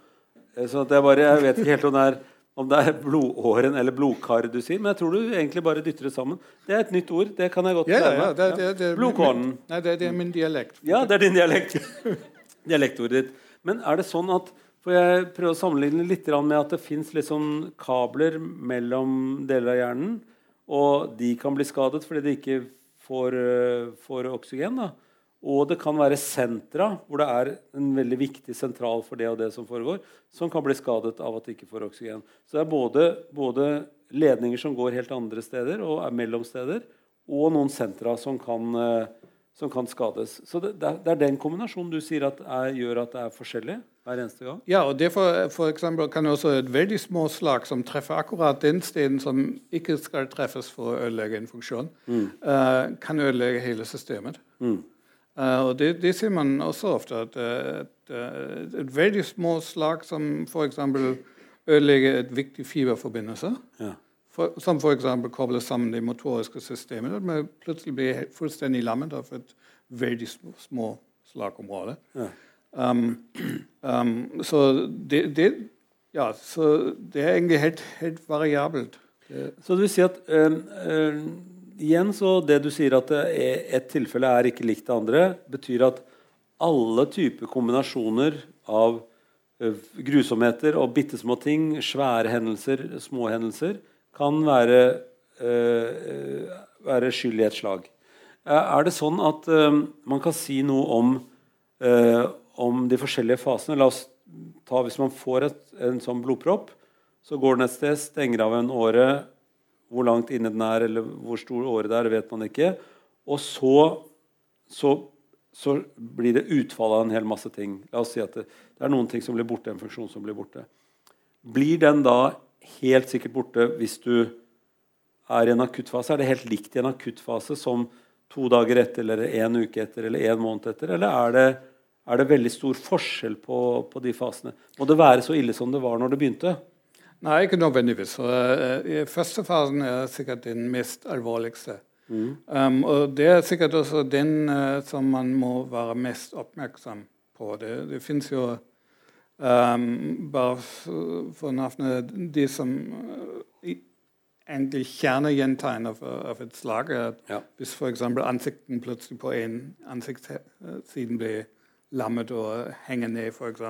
så jeg, bare, jeg vet ikke helt om det er om det er blodåren eller blodkar du sier, men jeg tror du egentlig bare dytter det sammen. Det er et nytt ord. Det kan jeg godt ja, ja, det, det, det, Blodkåren. Nei, det, det, er min dialekt. Ja, det er din dialekt. [laughs] Dialektordet ditt. Men er det sånn at For jeg prøver å sammenligne litt med at det fins liksom kabler mellom deler av hjernen, og de kan bli skadet fordi de ikke får, eh, får oksygen. da. Og det kan være sentra, hvor det er en veldig viktig sentral for det og det som foregår, som kan bli skadet av at de ikke får oksygen. Så det er både, både ledninger som går helt andre steder og er mellom steder, og noen sentra som kan, eh, som kan skades. Så det, det, er den kombinasjonen du sier at er, gjør at det er forskjellig hver eneste gang? Ja, og derfor for eksempel, kan også et veldig små slag som treffer akkurat den steden som ikke skal treffes for å ødelegge en funksjon, mm. uh, kan ødelegge hele systemet. Mm. Uh, og det, det, ser man også ofte. at et, et, uh, et, veldig små slag som f.eks. ødelegger et viktig fiberforbindelse, ja. for, som f.eks. kobler sammen det motoriske systemet, at man plutselig blir fullstendig lammet av et veldig små, små slagområde. Ja. Um, um, så, det, det, ja, så det er egentlig helt, helt variabelt. Så det vil si at igjen så det du sier at et tilfelle er ikke likt det andre, betyr at alle typer kombinasjoner av grusomheter og bitte små ting, svære hendelser, små hendelser, kan være, uh, være skyld i et slag. Er det sånn at øh, man kan si noe om, øh, om de forskjellige fasene? La oss ta Hvis man får et, en sånn blodpropp, så går den et sted, stenger av en åre, hvor langt inne den er, eller hvor stor åre det er, vet man ikke. Og så, så, så, blir det utfall av en hel masse ting. La oss si at det, det, er noen ting som blir borte, en funksjon som blir borte. Blir den da helt sikkert borte hvis du er i en akuttfase? Er det helt likt i en akuttfase som to dager etter, eller en uke etter, eller en måned etter? Eller er det, er det veldig stor forskjell på, på de fasene? Må det være så ille som det var når det begynte? Nei, ikke nødvendigvis. Uh, første fasen er sikkert den mest alvorligste. Mm. Um, og det er sikkert også den uh, som man må være mest oppmerksom på. Det, det fins jo um, Bare for navnet de som uh, egentlig kjernegjentegner av, et slag at ja. hvis f.eks. ansikten plutselig på en ansiktssiden blir lammet og henger ned, f.eks.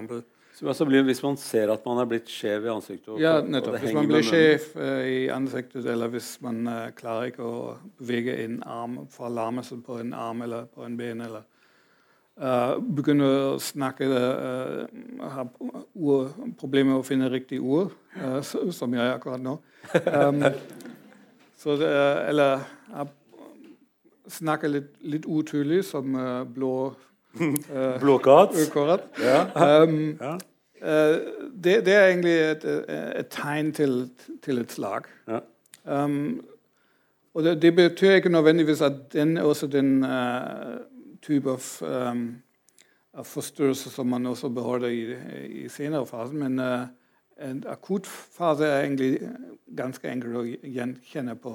Altså blir, hvis man ser at man er blitt skjev i ansiktet og, Ja, nettopp. Hvis man blir skjev uh, i ansiktet, eller hvis man uh, klarer ikke å bevege en arm fra lammelse på en arm eller på en ben, eller uh, begynner å snakke Har problemer med å finne riktig ord, som jeg akkurat nå. Um, det, eller snakker litt, litt utydelig, som blå Blåkatt? Ja. Um, ja. Uh, det, det, er egentlig et, et tegn til, til, et slag. Ja. Um, og det, det, betyr ikke nødvendigvis at den også den uh, type av, um, av forstyrrelse som man også beholder i, i senere fasen. Men uh, en akuttfase er egentlig ganske enkel å gjenkjenne på,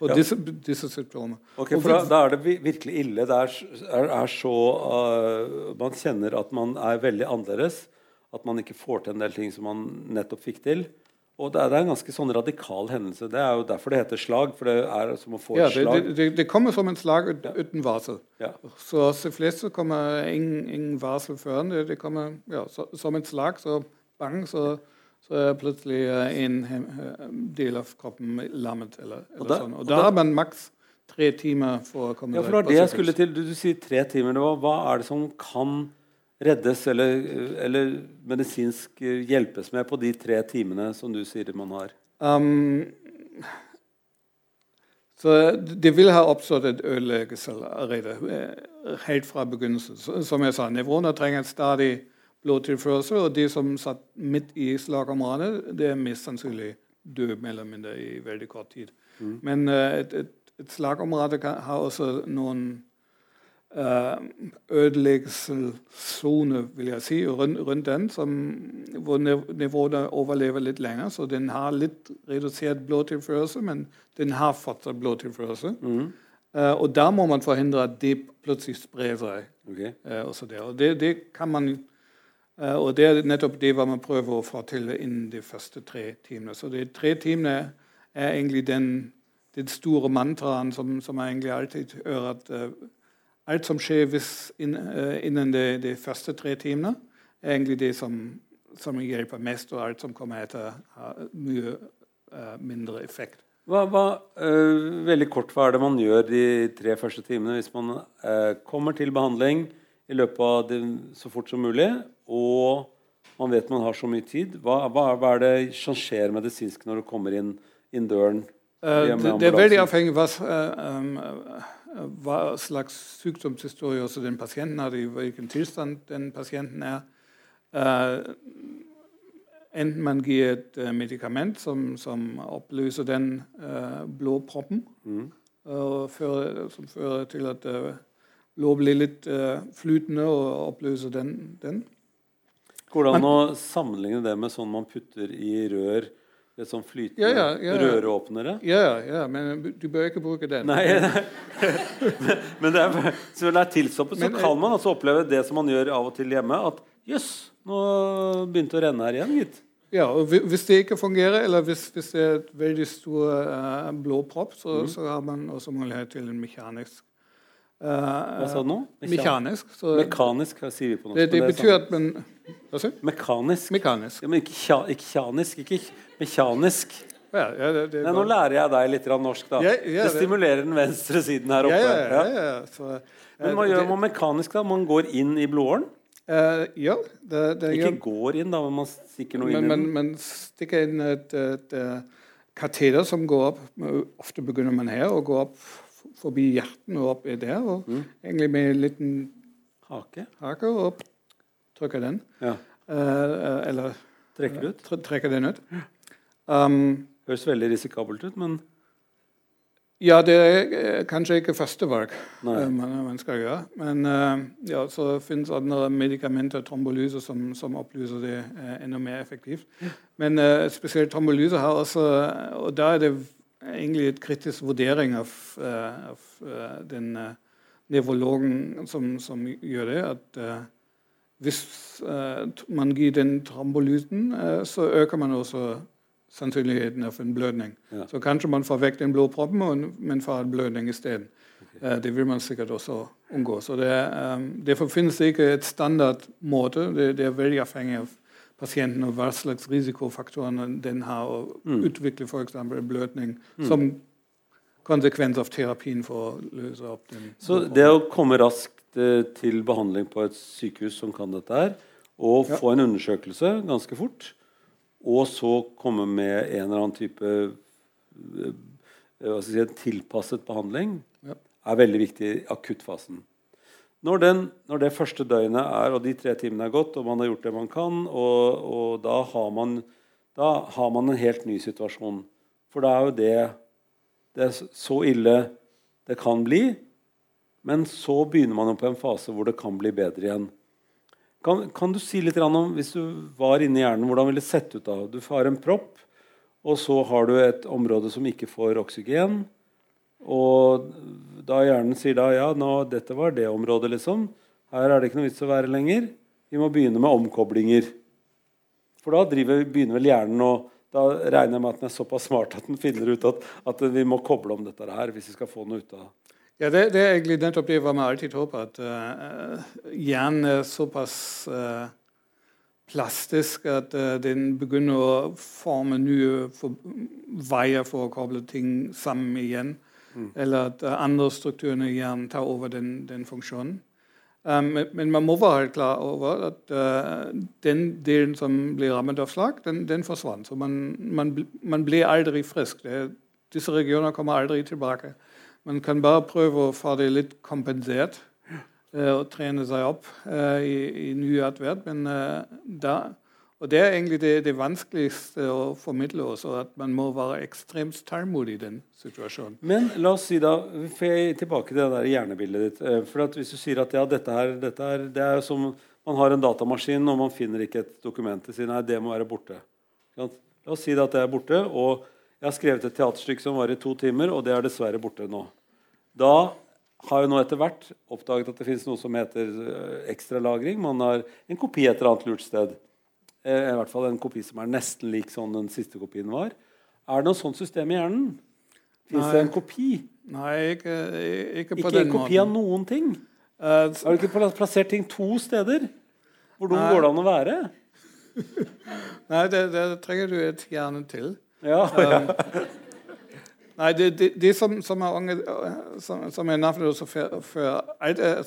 på ja. disse, disse symptomene. Okay, for da, da, er det virkelig ille. Det er, er, er så uh, Man kjenner at man er veldig annerledes. At man ikke får til en del ting som man nettopp fikk til. Og det er, det er en ganske sånn radikal hendelse. Det er jo derfor det heter slag. for det er som å få et slag. Det, det, det, kommer som en slag ut, uten varsel. Ja. Så de fleste kommer ingen, ingen varsel før. Det, kommer ja, som et slag. Så bang, så så er plutselig eh, en eh, del av kroppen lammet. Eller, eller og, da, sånn. og da har man maks tre timer for å komme ja, for det var det jeg skulle til. Du, du sier tre timer. Var, hva er det som kan reddes eller, eller, medisinsk hjelpes med på de tre timene som du sier man har? Um, så Det vil ha oppstått et ødeleggelse allerede, eh, helt fra begynnelsen. Som jeg sa, nevroner trenger stadig blodtilførsel, og de som satt midt i slagområdet, det er mest sannsynlig død mellom mindre i veldig kort tid. Mm. Men uh, et, et, et, slagområde kan, har også noen uh, ødeleggelsessone, vil jeg si, rundt, rundt den, som, hvor nivået overlever litt lenger. Så den har litt redusert blodtilførsel, men den har fortsatt blodtilførsel. Mm. Uh, og da må man forhindre at det plutselig sprer seg. Okay. Uh, også der. Og det, det, kan man Og det er nettopp det hva man prøver å få til innen de første tre timene. Så de tre timene er egentlig den, den store mantraen som, som jeg egentlig alltid hører at alt som skjer hvis, inn, innen de, de, første tre timene, er egentlig det som, som hjelper mest, og alt som kommer etter, har mye mindre effekt. Hva, hva, uh, veldig kort, hva er det man gjør de tre første timene hvis man uh, kommer til behandling i løpet av det, så fort som mulig, og man vet man har så mye tid? Hva, hva, hva er det som skjer medisinsk når du kommer inn, inn døren? Uh, det, det, er veldig avhengig av um, hva slags sykdomshistorie også den pasienten har, i hvilken tilstand den pasienten er. Enten man gir et uh, medikament som, som, oppløser den uh, blodproppen, mm. fører, som fører til at uh, blod blir litt flytende og oppløser den. den. Går det an å sammenligne det med sånn man putter i rør? Det sånn flytende ja, ja, ja, røråpnere? Ja, ja, men du bør ikke bruke den. Nei, [laughs] men, men det er, så det er tilstoppet, så kan man altså oppleve det som man gjør av og til hjemme. At jøss, yes, nå begynte det å renne her igjen, gitt. Ja, og Hvis det ikke fungerer, eller hvis, hvis det er et veldig stor uh, blodpropp, så, mm. så, har man også mulighet til en mekanisk Hva sa du nå? Mekanisk. Så, mekanisk, sier vi på norsk? Det, det, det betyr at man Mekanisk. mekanisk. Ja, men ikke, kja, ikke kjanisk, ikke mekanisk. Ja, ja, det, Nei, nå lærer jeg deg litt norsk, da. Ja, det stimulerer den venstre siden her oppe. Ja, så, men hva gjør man mekanisk, da? Man går inn i blodåren? Uh, ja. Det, det, ikke går inn, da, men man stikker noe inn men, i den? Man stikker inn et, et, et, kateter som går opp Ofte begynner man her og går opp forbi hjertet og opp der. Og mm. egentlig med en liten hake, hake og trykker den. Ja. Uh, eller trekker ut. trekker den ut. Um, Høres veldig risikabelt ut, men ja, det er eh, kanskje ikke første valg man, man skal gjøre. Men uh, ja, så finnes andre medikamenter, trombolyse, som, som opplyser det uh, enda mer effektivt. Men spesielt trombolyse har også Og da er det egentlig et kritisk vurdering av, av den nevrologen som, som, gjør det. at hvis man gir den trombolysen, så øker man også sannsynligheten for en blødning. Ja. Så kanskje man får vekk den blå proppen, men får en blødning isteden. Okay. Det vil man sikkert også unngå. Så det, um, Derfor finnes det ikke et standardmåte. Det, det, er veldig avhengig av pasienten og hva slags risikofaktorer den har å mm. utvikle f.eks. blødning mm. som konsekvens av terapien for å løse opp den. Så det å komme raskt uh, til behandling på et sykehus som kan dette her, og ja. få en undersøkelse ganske fort og så komme med en eller annen type eh, si, tilpasset behandling, ja. er veldig viktig i akuttfasen. Når, den, når, det første døgnet er, og de tre timene er gått, og man har gjort det man kan, og, og da, har man, da, har man, en helt ny situasjon. For da er jo det, det er så ille det kan bli. Men så begynner man jo på en fase hvor det kan bli bedre igjen. Kan, kan, du si litt om, hvis du var inni hjernen, hvordan ville det sett ut da? Du har en propp, og så har du et område som ikke får oksygen. Og da hjernen sier da ja, nå, dette var det området, liksom. Her er det ikke noe vits å være lenger. Vi må begynne med omkoblinger. For da driver, begynner vel hjernen å Da regner jeg med at den er såpass smart at den finner ut at, at vi må koble om dette her hvis vi skal få noe ut av det. Ja, det, det, er egentlig nettopp det vi alltid håper, at uh, hjernen er såpass uh, plastisk at uh, den begynner å forme nye for, veier for å koble ting sammen igjen. Eller at andre strukturer i hjernen tar over den, den funksjonen. Um, men man må være klar over at den delen som blir rammet av slag, den, den forsvant. Så man, man, man blir aldri frisk. Det, disse regionene kommer aldri tilbake. Man kan bare prøve å få det litt kompensert uh, og trene seg opp uh, i, i ny atferd. Men uh, da, Og Det er egentlig det, det, vanskeligste å formidle også, at man må være ekstremt tålmodig i den situasjonen. Men la oss si da, får jeg tilbake til det der hjernebildet ditt. Eh, for Hvis du sier at ja, dette her, dette er, det er som man har en datamaskin og man finner ikke et dokument og sier nei, det må være borte. La oss si at det er borte, og jeg har skrevet et teaterstykke som var i to timer, og det er dessverre borte nå. Da har jo nå etter hvert oppdaget at det finnes noe som heter eh, ekstralagring. Man har en kopi et eller annet lurt sted. Eh, I hvert fall en kopi som er nesten lik sånn den siste kopien var. Er det noe sånt system i hjernen? Fins det en kopi? Nei, ikke, ikke på ikke den måten. Ikke en kopi av noen ting? Uh, Har du ikke plassert ting to steder? Hvor dum går det an å være? [laughs] Nei, det, det, trenger du et hjerne til. Ja, ja. [laughs] Um, Nei, det, de, de, som, som, er, som, som er for alt er,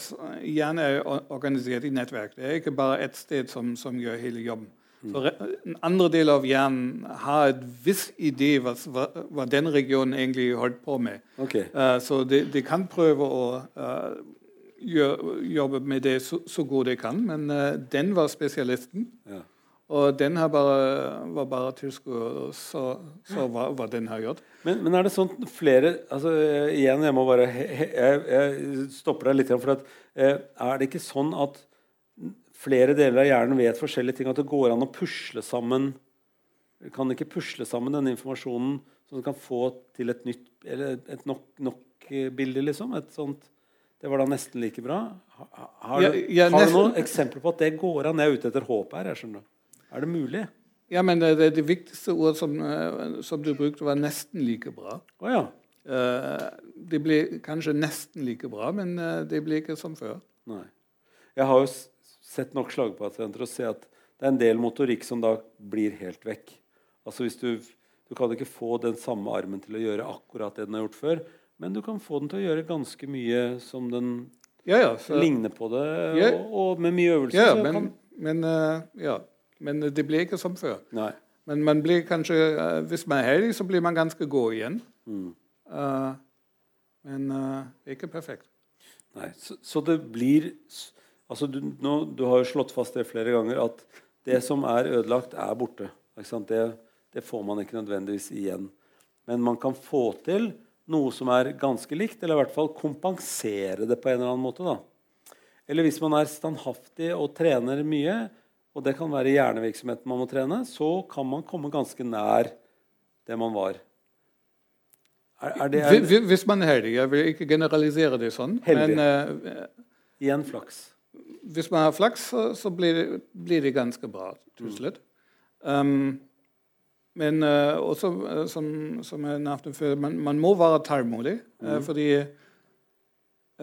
er organisert i nettverk. Det er ikke bare ett sted som, som gjør hele jobben. Så en andre del av hjernen har et viss idé hva, hva, den regionen egentlig holdt på med. Okay. Uh, så de, de, kan prøve å uh, gjør, jobbe med det så, så godt de kan, men uh, den var spesialisten. Ja. Og den bare, var bare tilskuer, så, så hva, hva, den har gjort. Men, men, er det sånn flere altså Igjen, jeg må bare jeg, jeg stopper deg litt. For at, er det ikke sånn at flere deler av hjernen vet forskjellige ting, at det går an å pusle sammen Kan ikke pusle sammen denne informasjonen så du kan få til et nytt eller et nok-bilde, nok liksom? Et sånt Det var da nesten like bra. Har, du, ja, ja, har du noen eksempler på at det går an? Jeg er ute etter håp her. jeg skjønner. Er det mulig? Ja, men det, det viktigste ordet som, eh, som, du brukte, var 'nesten like bra'. Oh, ja. Uh, det ble kanskje nesten like bra, men uh, det ble ikke som før. Nei. Jeg har jo sett nok slagpasienter og se at det er en del motorikk som da blir helt vekk. Altså hvis du, du kan ikke få den samme armen til å gjøre akkurat det den har gjort før, men du kan få den til å gjøre ganske mye som den ja, ja, så, ligner på det, ja, og, og, med mye øvelse. Ja, men, kan, men, uh, men, det blir ikke som før. Nei. Men man blir kanskje, uh, hvis man er heldig, så blir man ganske god igjen. Mm. Uh, men ikke perfekt. Nei, så, så det blir Altså, du, nå, du, har jo slått fast det flere ganger at det som er ødelagt, er borte. Det, det, får man ikke nødvendigvis igjen. Men man kan få til noe som er ganske likt, eller i hvert fall kompensere det på en eller annen måte. Da. Eller hvis man er standhaftig og trener mye, og det kan være hjernevirksomheten man må trene, så kan man komme ganske nær det man var. Er, er det, er, hvis man er heldig. Jeg vil ikke generalisere det sånn. Heldig. Men, uh, Igjen flaks hvis man har flaks, så, så blir, det, blir, det, ganske bra til mm. slutt. Um, men uh, også, uh, som, som, jeg nevnte før, man, man må være tålmodig. Uh, mm. fordi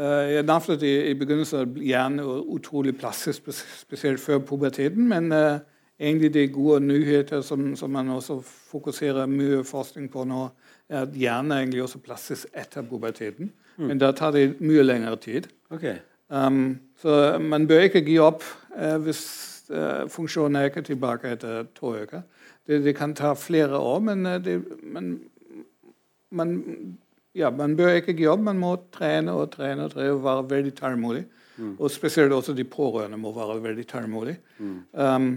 jeg nevnte det i begynnelsen gjerne utrolig plastisk, spesielt før puberteten. Men egentlig de gode nyheter som, som, man også fokuserer mye forskning på nå, er at hjernen er egentlig også plastisk etter puberteten. Mm. Men da tar det mye lengre tid. Okay. Um, så man bør ikke gi opp uh, hvis uh, funksjonen er ikke tilbake etter to uker. Det, det, kan ta flere år, men, uh, det, man, man, ja, man, bør ikke gi opp. Man må trene og trene og trene og være veldig tålmodig. Mm. Og spesielt også de pårørende må være veldig tålmodige. Mm. Um,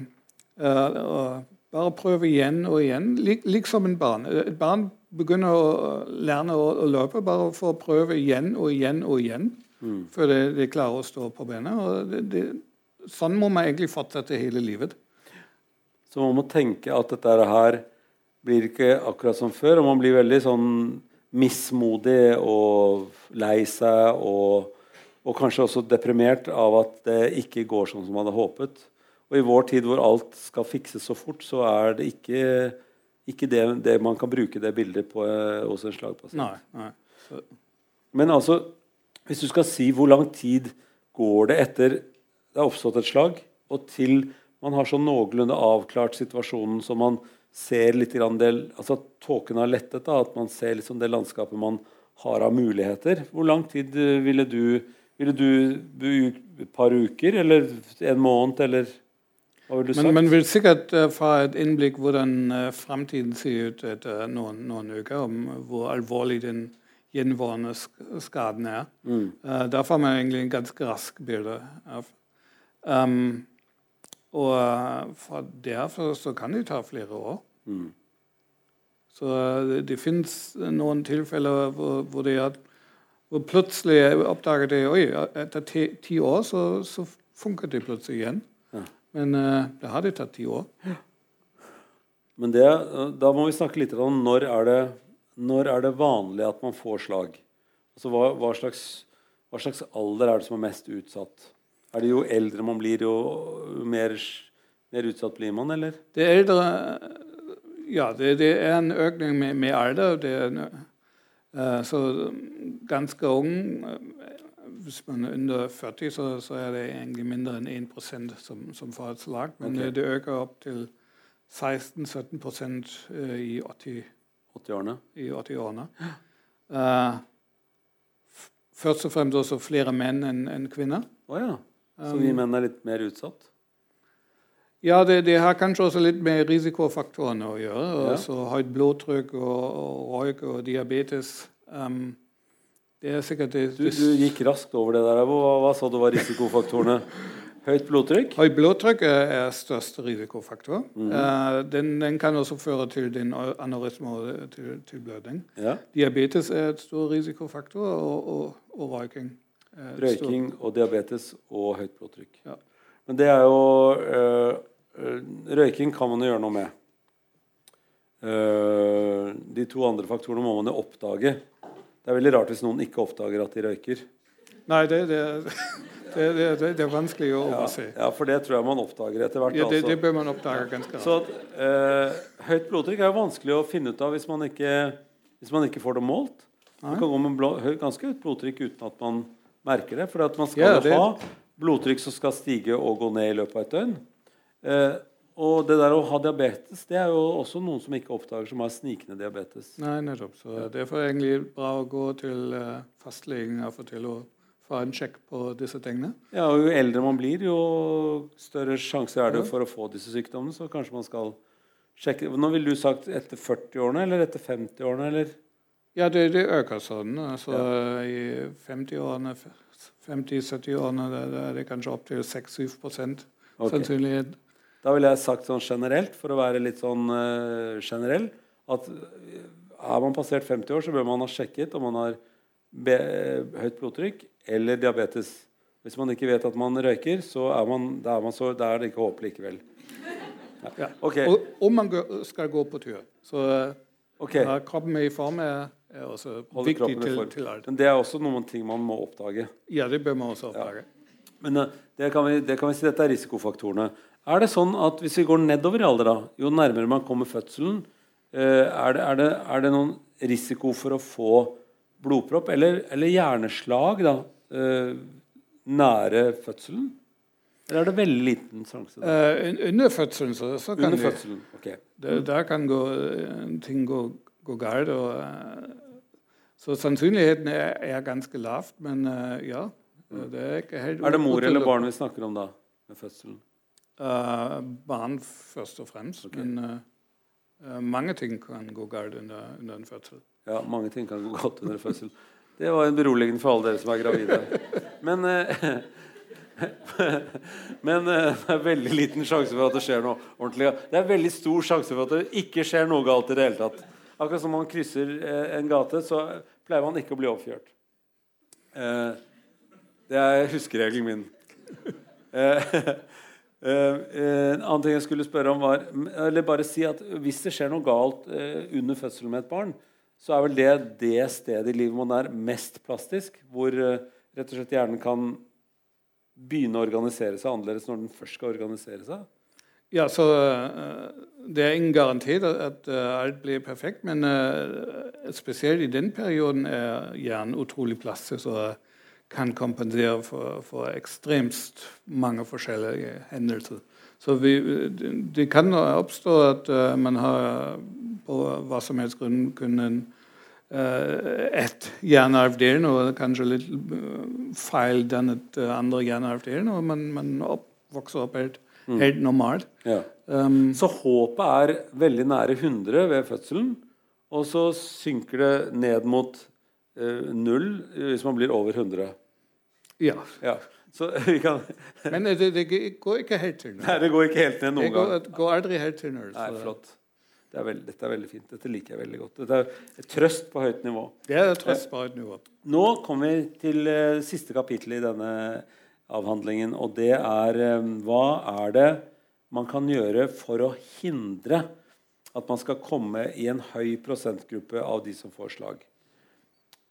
bare prøve igjen og igjen, lik, lik en barn. Et barn begynner å lære å, å løpe bare for å prøve igjen og igjen og igjen mm. før de, de, klarer å stå på. Det, det, sånn må man egentlig fortsette hele livet. Så man må tenke at dette her blir ikke akkurat som før, og man blir veldig sånn mismodig og lei seg og, og kanskje også deprimert av at det ikke går sånn som man hadde håpet. Og i vår tid hvor alt skal fikses så fort, så er det ikke, ikke det, det, man kan bruke det bildet på eh, hos en slagpasient. Nei, nei. Men altså, hvis du skal si hvor lang tid går det etter det har oppstått et slag, og til man har så noenlunde avklart situasjonen så man ser litt del, altså at tåken har lettet, da, at man ser liksom det landskapet man har av muligheter. Hvor lang tid eh, ville du Ville du et par uker, eller en måned, eller hva ville du sagt? Men man vil sikkert uh, få et innblikk hvordan uh, framtiden ser ut etter noen, noen uker, om hvor alvorlig den gjenværende skaden er. Mm. Uh, der får man egentlig en ganske rask bilde av. Um, og uh, fra derfor så kan det ta flere år. Mm. Så det, det fins noen tilfeller hvor, hvor, det er, hvor plutselig oppdager de oi, etter ti, ti år så, så funker det plutselig igjen. Ja. Men uh, det har det tatt ti år. Men det, da må vi snakke litt om når er det, når er det vanlig at man får slag? Altså hva, hva, slags, hva, slags, alder er det som er mest utsatt? Er det Jo eldre man blir, jo mer, mer utsatt blir man, eller? Det eldre Ja, det, det er en økning med, med alder. Det er en, uh, så ganske ung Hvis man er under 40, så, så, er det egentlig mindre enn 1% som, som får et slag. Men okay. det øker opp til 16-17 eh, i 80-årene. 80 årene. Uh, først og fremst også flere menn enn en kvinner. Oh, ja. Så vi um, menn er litt mer utsatt? Ja, det, det, har kanskje også litt med risikofaktorene å gjøre. Ja. Altså Høyt blodtrykk og, og røyk og diabetes. Um, det er sikkert det, du, du, gikk raskt over det der. Hva, hva sa du var risikofaktorene? [laughs] Høyt blodtrykk? Høyt blodtrykk er største risikofaktor. Mm. Uh, den, den, kan også føre til din aneurisme og til, til blødning. Ja. Diabetes er et stor risikofaktor, og, og, og røyking. Røyking og diabetes og høyt blodtrykk. Ja. Men det er jo uh, Røyking kan man jo gjøre noe med. Uh, de to andre faktorene må man jo oppdage. Det er veldig rart hvis noen ikke oppdager at de røyker. Nei, det, det [laughs] det, det, det, det, er vanskelig å overse. Ja, ja, for det tror jeg man oppdager etter hvert. Ja, det, altså. bør man oppdage ganske. Så eh, Høyt blodtrykk er jo vanskelig å finne ut av hvis man ikke, hvis man ikke får det målt. Man kan gå med blå, ganske høyt blodtrykk uten at man merker det. For man skal jo ha blodtrykk som skal stige og gå ned i løpet av et døgn. Eh, og det der å ha diabetes det er jo også noen som ikke oppdager som har snikende diabetes. Nei, nettopp. Så Derfor er det egentlig bra å gå til uh, fastlegen av og til og få en sjekk på disse tingene. Ja, og Jo eldre man blir, jo større sjanse er det for å få disse sykdommene. Så kanskje man skal sjekke Nå ville du sagt etter 40-årene eller etter 50-årene? eller? Ja, det, det, øker sånn. Altså, ja. I 50-årene, 50-70-årene er det kanskje opptil 6-7 okay. sannsynlighet. Da ville jeg sagt sånn generelt, for å være litt sånn uh, generell, at er man passert 50 år, så bør man ha sjekket om man har høyt blodtrykk eller diabetes. Hvis man ikke vet at man røyker, så er, man, da er, man så, da er det ikke håp likevel. Ja. Ja. Okay. Og om man skal gå på tur, så okay. er kroppen i form er, er også Holde viktig til, til, alt. Men det er også noen ting man må oppdage. Ja, det bør man også oppdage. Men uh, det kan, vi, det kan vi si dette er risikofaktorene. Er det sånn at hvis vi går nedover i alder, da, jo nærmere man kommer fødselen, uh, er, det, er, det, er det noen risiko for å få blodpropp eller, eller hjerneslag da, uh, nære fødselen? Eller er det veldig liten sjanse? Uh, under fødselen så, så kan under fødselen. Okay. det, Der kan gå, ting gå, gå galt. Og, uh, så sannsynligheten er, er ganske lavt, men ja. Mm. Det er ikke helt Er det mor eller barn vi snakker om da? med fødselen? barn først og fremst. Okay. Men mange ting kan gå galt under, under en fødsel. Ja, mange ting kan gå godt under fødsel. Det var en beroligende for alle dere som er gravide. Men, eh, [laughs] men eh, det er veldig liten sjanse for at det skjer noe ordentlig. Det er veldig stor sjanse for at det ikke skjer noe galt i det hele tatt. Akkurat som man krysser eh, en gate, så pleier man ikke å bli oppkjørt. Det er huskeregelen min. [laughs] en annen ting jeg skulle spørre om var Eller bare si at hvis det skjer noe galt under fødselen med et barn, så er vel det det stedet i livet man er mest plastisk, hvor uh, rett og slett hjernen kan begynne å organisere seg annerledes når den først skal organisere seg? Ja, så uh, Det er ingen garanti at uh, alt blir perfekt, men spesielt i den perioden er hjernen utrolig plastisk og kan kompensere for, for ekstremt mange forskjellige hendelser. Så vi, det kan oppstå at man har på hva som helst grunn kunne uh, et hjernearvdelen og kanskje litt uh, feil dannet uh, andre hjernearvdelen, og man, man opp, vokser opp helt, mm. helt normalt. Ja. Um, så håpet er veldig nære 100 ved fødselen, og så synker det ned mot null hvis man blir over 100. Ja. ja. [laughs] Kan Men det, det går ikke helt til Nei, det går ikke helt ned Det noen går, gang. går aldri helt til null. Nei, flott. Det er veld, dette er veldig fint. Dette liker jeg veldig godt. Dette er trøst på høyt nivå. Det er trøst på høyt nivå. Nå kommer vi til uh, siste kapittel i denne avhandlingen, og det er eh, hva er det man kan gjøre for å hindre at man skal komme i en høy prosentgruppe av de som får slag.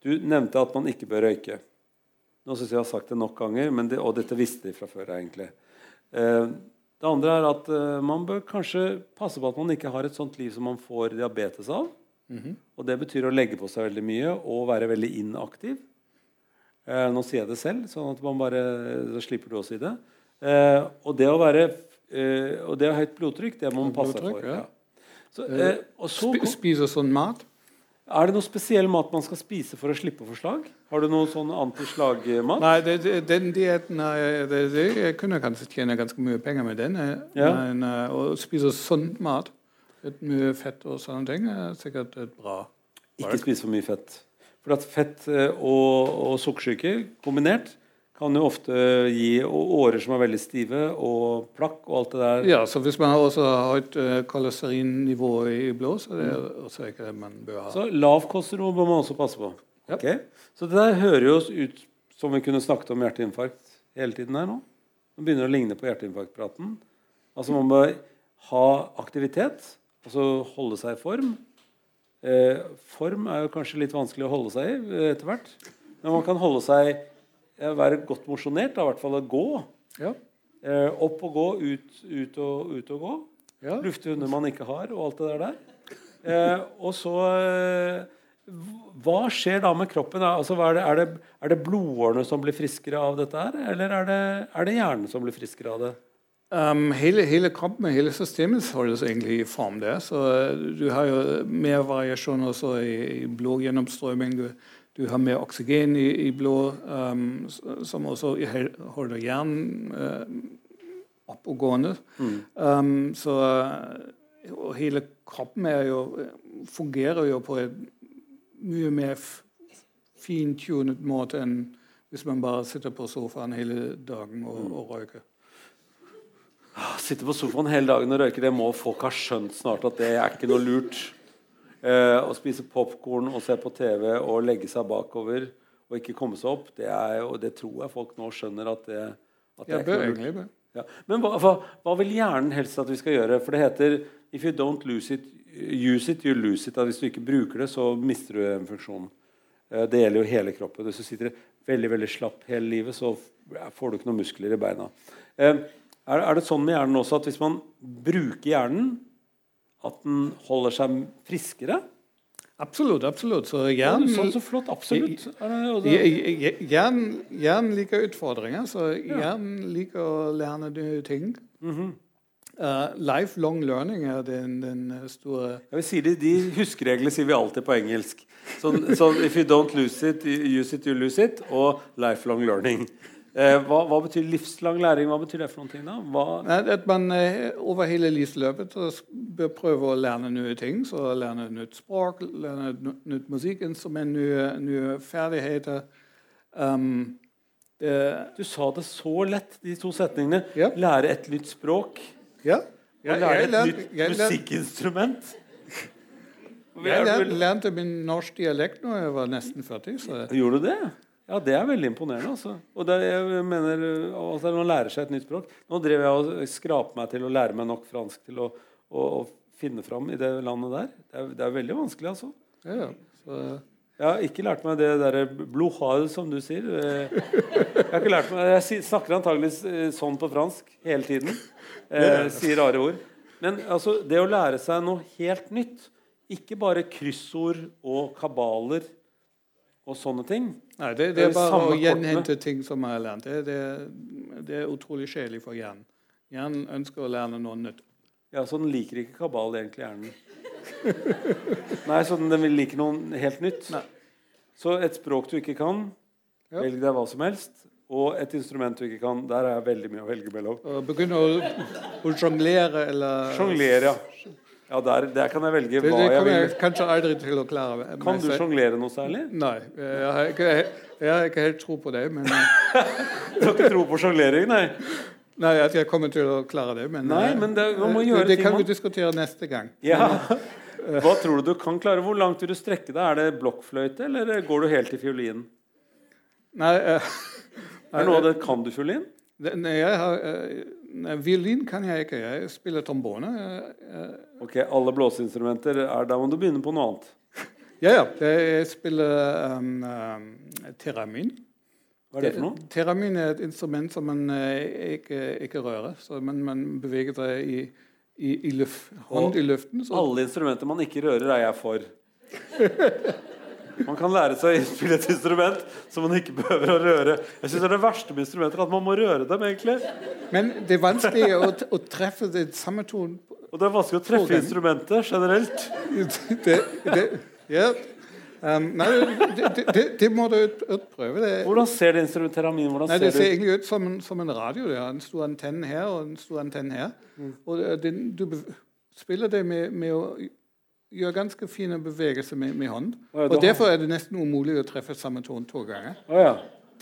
Du nevnte at man ikke bør røyke. Nå synes jeg jeg har sagt det nok ganger, men det, og dette visste de fra før. egentlig. Eh, det andre er at eh, man bør kanskje passe på at man ikke har et sånt liv som man får diabetes av. Og det betyr å legge på seg veldig mye og være veldig inaktiv. Eh, nå sier jeg det selv, sånn at man bare, så slipper du å si det. Og det å være og det å ha høyt blodtrykk, det må man passe for. ja. Så, og så Sp spise sånn mat. Er det noe spesiell mat man skal spise for å slippe få slag? Har du noe sånn antislagmat? Nei, det, det, den dietten Jeg kunne kanskje tjene ganske mye penger med den. eh, Ja. Men eh, å spise sånn mat, litt mye fett og sånne ting, er sikkert et bra Ikke spise for mye fett. For at fett eh, og, og sukkersyke kombinert kan jo ofte gi årer som er veldig stive, og plakk og alt det der. Ja, så Hvis man også har et uh, kolesterinnivå i blod, så det er også ikke det man bør ha. Så lav kolesterol bør man også passe på. Ja. Så det der hører jo oss ut som vi kunne snakket om hjerteinfarkt hele tiden her nå. Det begynner å ligne på hjerteinfarktpraten. Altså man bør ha aktivitet, altså holde seg i form. Eh, form er jo kanskje litt vanskelig å holde seg i eh, etter hvert. Men man kan holde seg eh, være godt mosjonert, i hvert fall å gå. Ja, Eh, opp og gå, ut, ut, og, ut og gå. ja. Lufte hunder man ikke har, og alt det der der. Eh, og så eh, Hva skjer da med kroppen? Altså, er, det, er, det, er det blodårene som blir friskere av dette her, eller er det, er det hjernen som blir friskere av det? Um, hele, hele kroppen og hele systemet holdes egentlig i form der. Så uh, du har jo mer variasjon også i, i blodgjennomstrømming. Du, du har mer oksygen i, i blod, um, som også holder hjernen uh, oppegående. Um, så uh, og hele kroppen er jo, fungerer jo på en mye mer fintunet måte enn hvis man bare sitter på sofaen hele dagen og, og røyker. Sitte på sofaen hele dagen og røyke, det må folk ha skjønt snart at det er ikke noe lurt. Eh, å spise popkorn og se på TV og legge seg bakover og ikke komme seg opp, det, er og det tror jeg folk nå skjønner at det, at det Ja, er bør egentlig. Ja. Men hva, hva, hva vil hjernen helst at vi skal gjøre? For det heter If you don't lose it, use it, you lose it. At hvis du ikke bruker det, så mister du en funksjon. Eh, Det gjelder jo hele kroppen. Hvis du sitter veldig veldig slapp hele livet, så får du ikke noen muskler i beina. Eh, Er, er det sånn med hjernen også at hvis man bruker hjernen, at den holder seg friskere? Absolutt. absolutt. Så Ja, sa det så flott. Absolutt. Er hjernen, liker utfordringer, så hjernen liker å lære nye ting. Mhm. Uh, lifelong learning er den, den store Ja, sier det, De huskereglene sier vi alltid på engelsk. Sånn sånn, If you don't lose it, use it, you lose it. Og lifelong learning. Eh, hva, hva betyr livslang læring? Hva betyr det for noen ting? da? Nei, At man uh, over hele livsløpet bør prøve å lære nye ting. Så lære nytt språk, lære nytt musikkinstrument, nye, nye ferdigheter. Um, det, du sa det så lett, de to setningene. Ja. Lære et nytt språk. ja. Og lære et lær, nytt musikkinstrument. jeg lærte min norsk dialekt når jeg var nesten 40. Så Gjorde du det? Ja, det er veldig imponerende. altså. Og det, jeg mener, altså, Man lærer seg et nytt språk. Nå drev jeg og skrapte meg til å lære meg nok fransk til å, å, å finne fram i det landet der. Det er, det er veldig vanskelig, altså. ja, så Jeg har ikke lært meg det derre blohal, som du sier. Eh, Jeg har ikke lært meg, jeg snakker antageligvis eh, sånn på fransk hele tiden. Eh, sier rare ord. Men altså, det å lære seg noe helt nytt, ikke bare kryssord og kabaler og sånne ting Nei, det, Det det er er bare å gjenhente ting som har lært. Det, det, det er utrolig kjedelig for hjernen. Hjernen ønsker å lære noe nytt. Ja, Så den liker ikke kabal, egentlig, hjernen. [laughs] Nei, så den vil like noe helt nytt. Nei. Så et språk du ikke kan, Ja. velg deg hva som helst. Og et instrument du ikke kan, der er veldig mye å velge mellom. Begynne å, [laughs] å sjonglere eller Sjonglere, ja. Ja, der, der kan jeg velge Det, hva det jeg kommer jeg vil. kanskje aldri til å klare. Kan du sjonglere noe særlig? Nei, jeg har, ikke, jeg har ikke helt tro på det. Men, [laughs] Du har ikke tro på sjonglering, nei? nei, at jeg kommer til å klare det. Men, Nei, eh, men det- eh, det kan vi diskutere neste gang. Ja. [laughs] Hva tror du du kan klare? Hvor langt vil du strekke deg? Er det blokkfløyte, eller går du helt til fiolinen? Nei, uh, Er noe av det Kan du fiolin? nei, jeg har, eh, nei, violin kan jeg ikke. Jeg spiller trombone. eh, eh, Ok, Alle blåseinstrumenter er Da må du begynne på noe annet. Ja, ja. Jeg spiller um, um, teramin. Hva er det for noe? Teramin er et instrument som man eh, ikke, ikke rører. Så man, man beveger seg i, i, i luft, hånd i luften. Så, Alle instrumenter man ikke rører, er jeg for. [laughs] Man kan lære seg å spille et instrument som man ikke behøver å røre. Jeg synes det er det verste med instrumenter, at man må røre dem. egentlig. men det er vanskelig å, å treffe det samme ton Og det er vanskelig å treffe instrumentet generelt. det, det, ja. um, Nei, det, det, det, må du ut- utprøve. Hvordan ser det instrumentet min Nei, det ser det egentlig ut som en, som en radio. Det har en stor antenne her og en stor antenne her. Mm. Og det, det- du spiller det med, med å gjøre ganske fine bevegelser med, med hånd. Å ja, Og derfor er det nesten umulig å treffe samme ton to ganger. Å ja.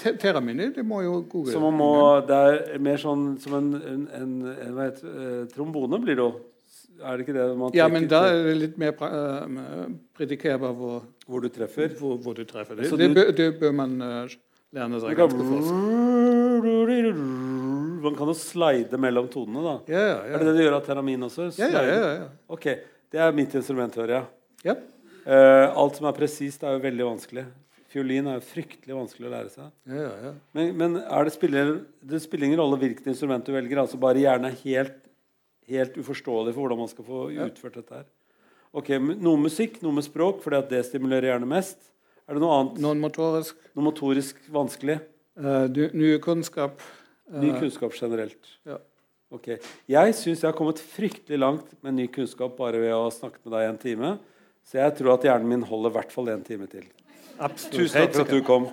Te- det må jo google. Så man må, det er mer sånn som en, en, en, en heter, eh, trombone blir det jo. Er det ikke det man ja, men da er det litt mer uh, predikerbar hvor, hvor du treffer? hvor, hvor du treffer det. Så Det, du- bør, det bør man uh, lære seg ganske fort. man kan jo slide mellom tonene, da. Ja, ja, Er det det du gjør av teramin også? Slide? ja, ja, ja, ja. Ok, Det er mitt instrument, hører jeg. ja. Uh, alt som er presist, er jo veldig vanskelig. Fiolin er jo fryktelig vanskelig å lære seg. ja, ja, ja. Men, men er det, spiller, det spiller ingen rolle hvilket instrument du velger. altså Bare hjernen er helt, helt uforståelig for hvordan man skal få utført dette her. Ok, Noe musikk, noe med språk, fordi det stimulerer hjernen mest. Er det noe annet, Noe motorisk noe motorisk vanskelig? uh, du- ny kunnskap. Ny uh, kunnskap generelt. ja. Ok, Jeg syns jeg har kommet fryktelig langt med ny kunnskap bare ved å snakke med deg en time. Så jeg tror at hjernen min holder i hvert fall en time til. Absolutt. Tusen takk for at du kom.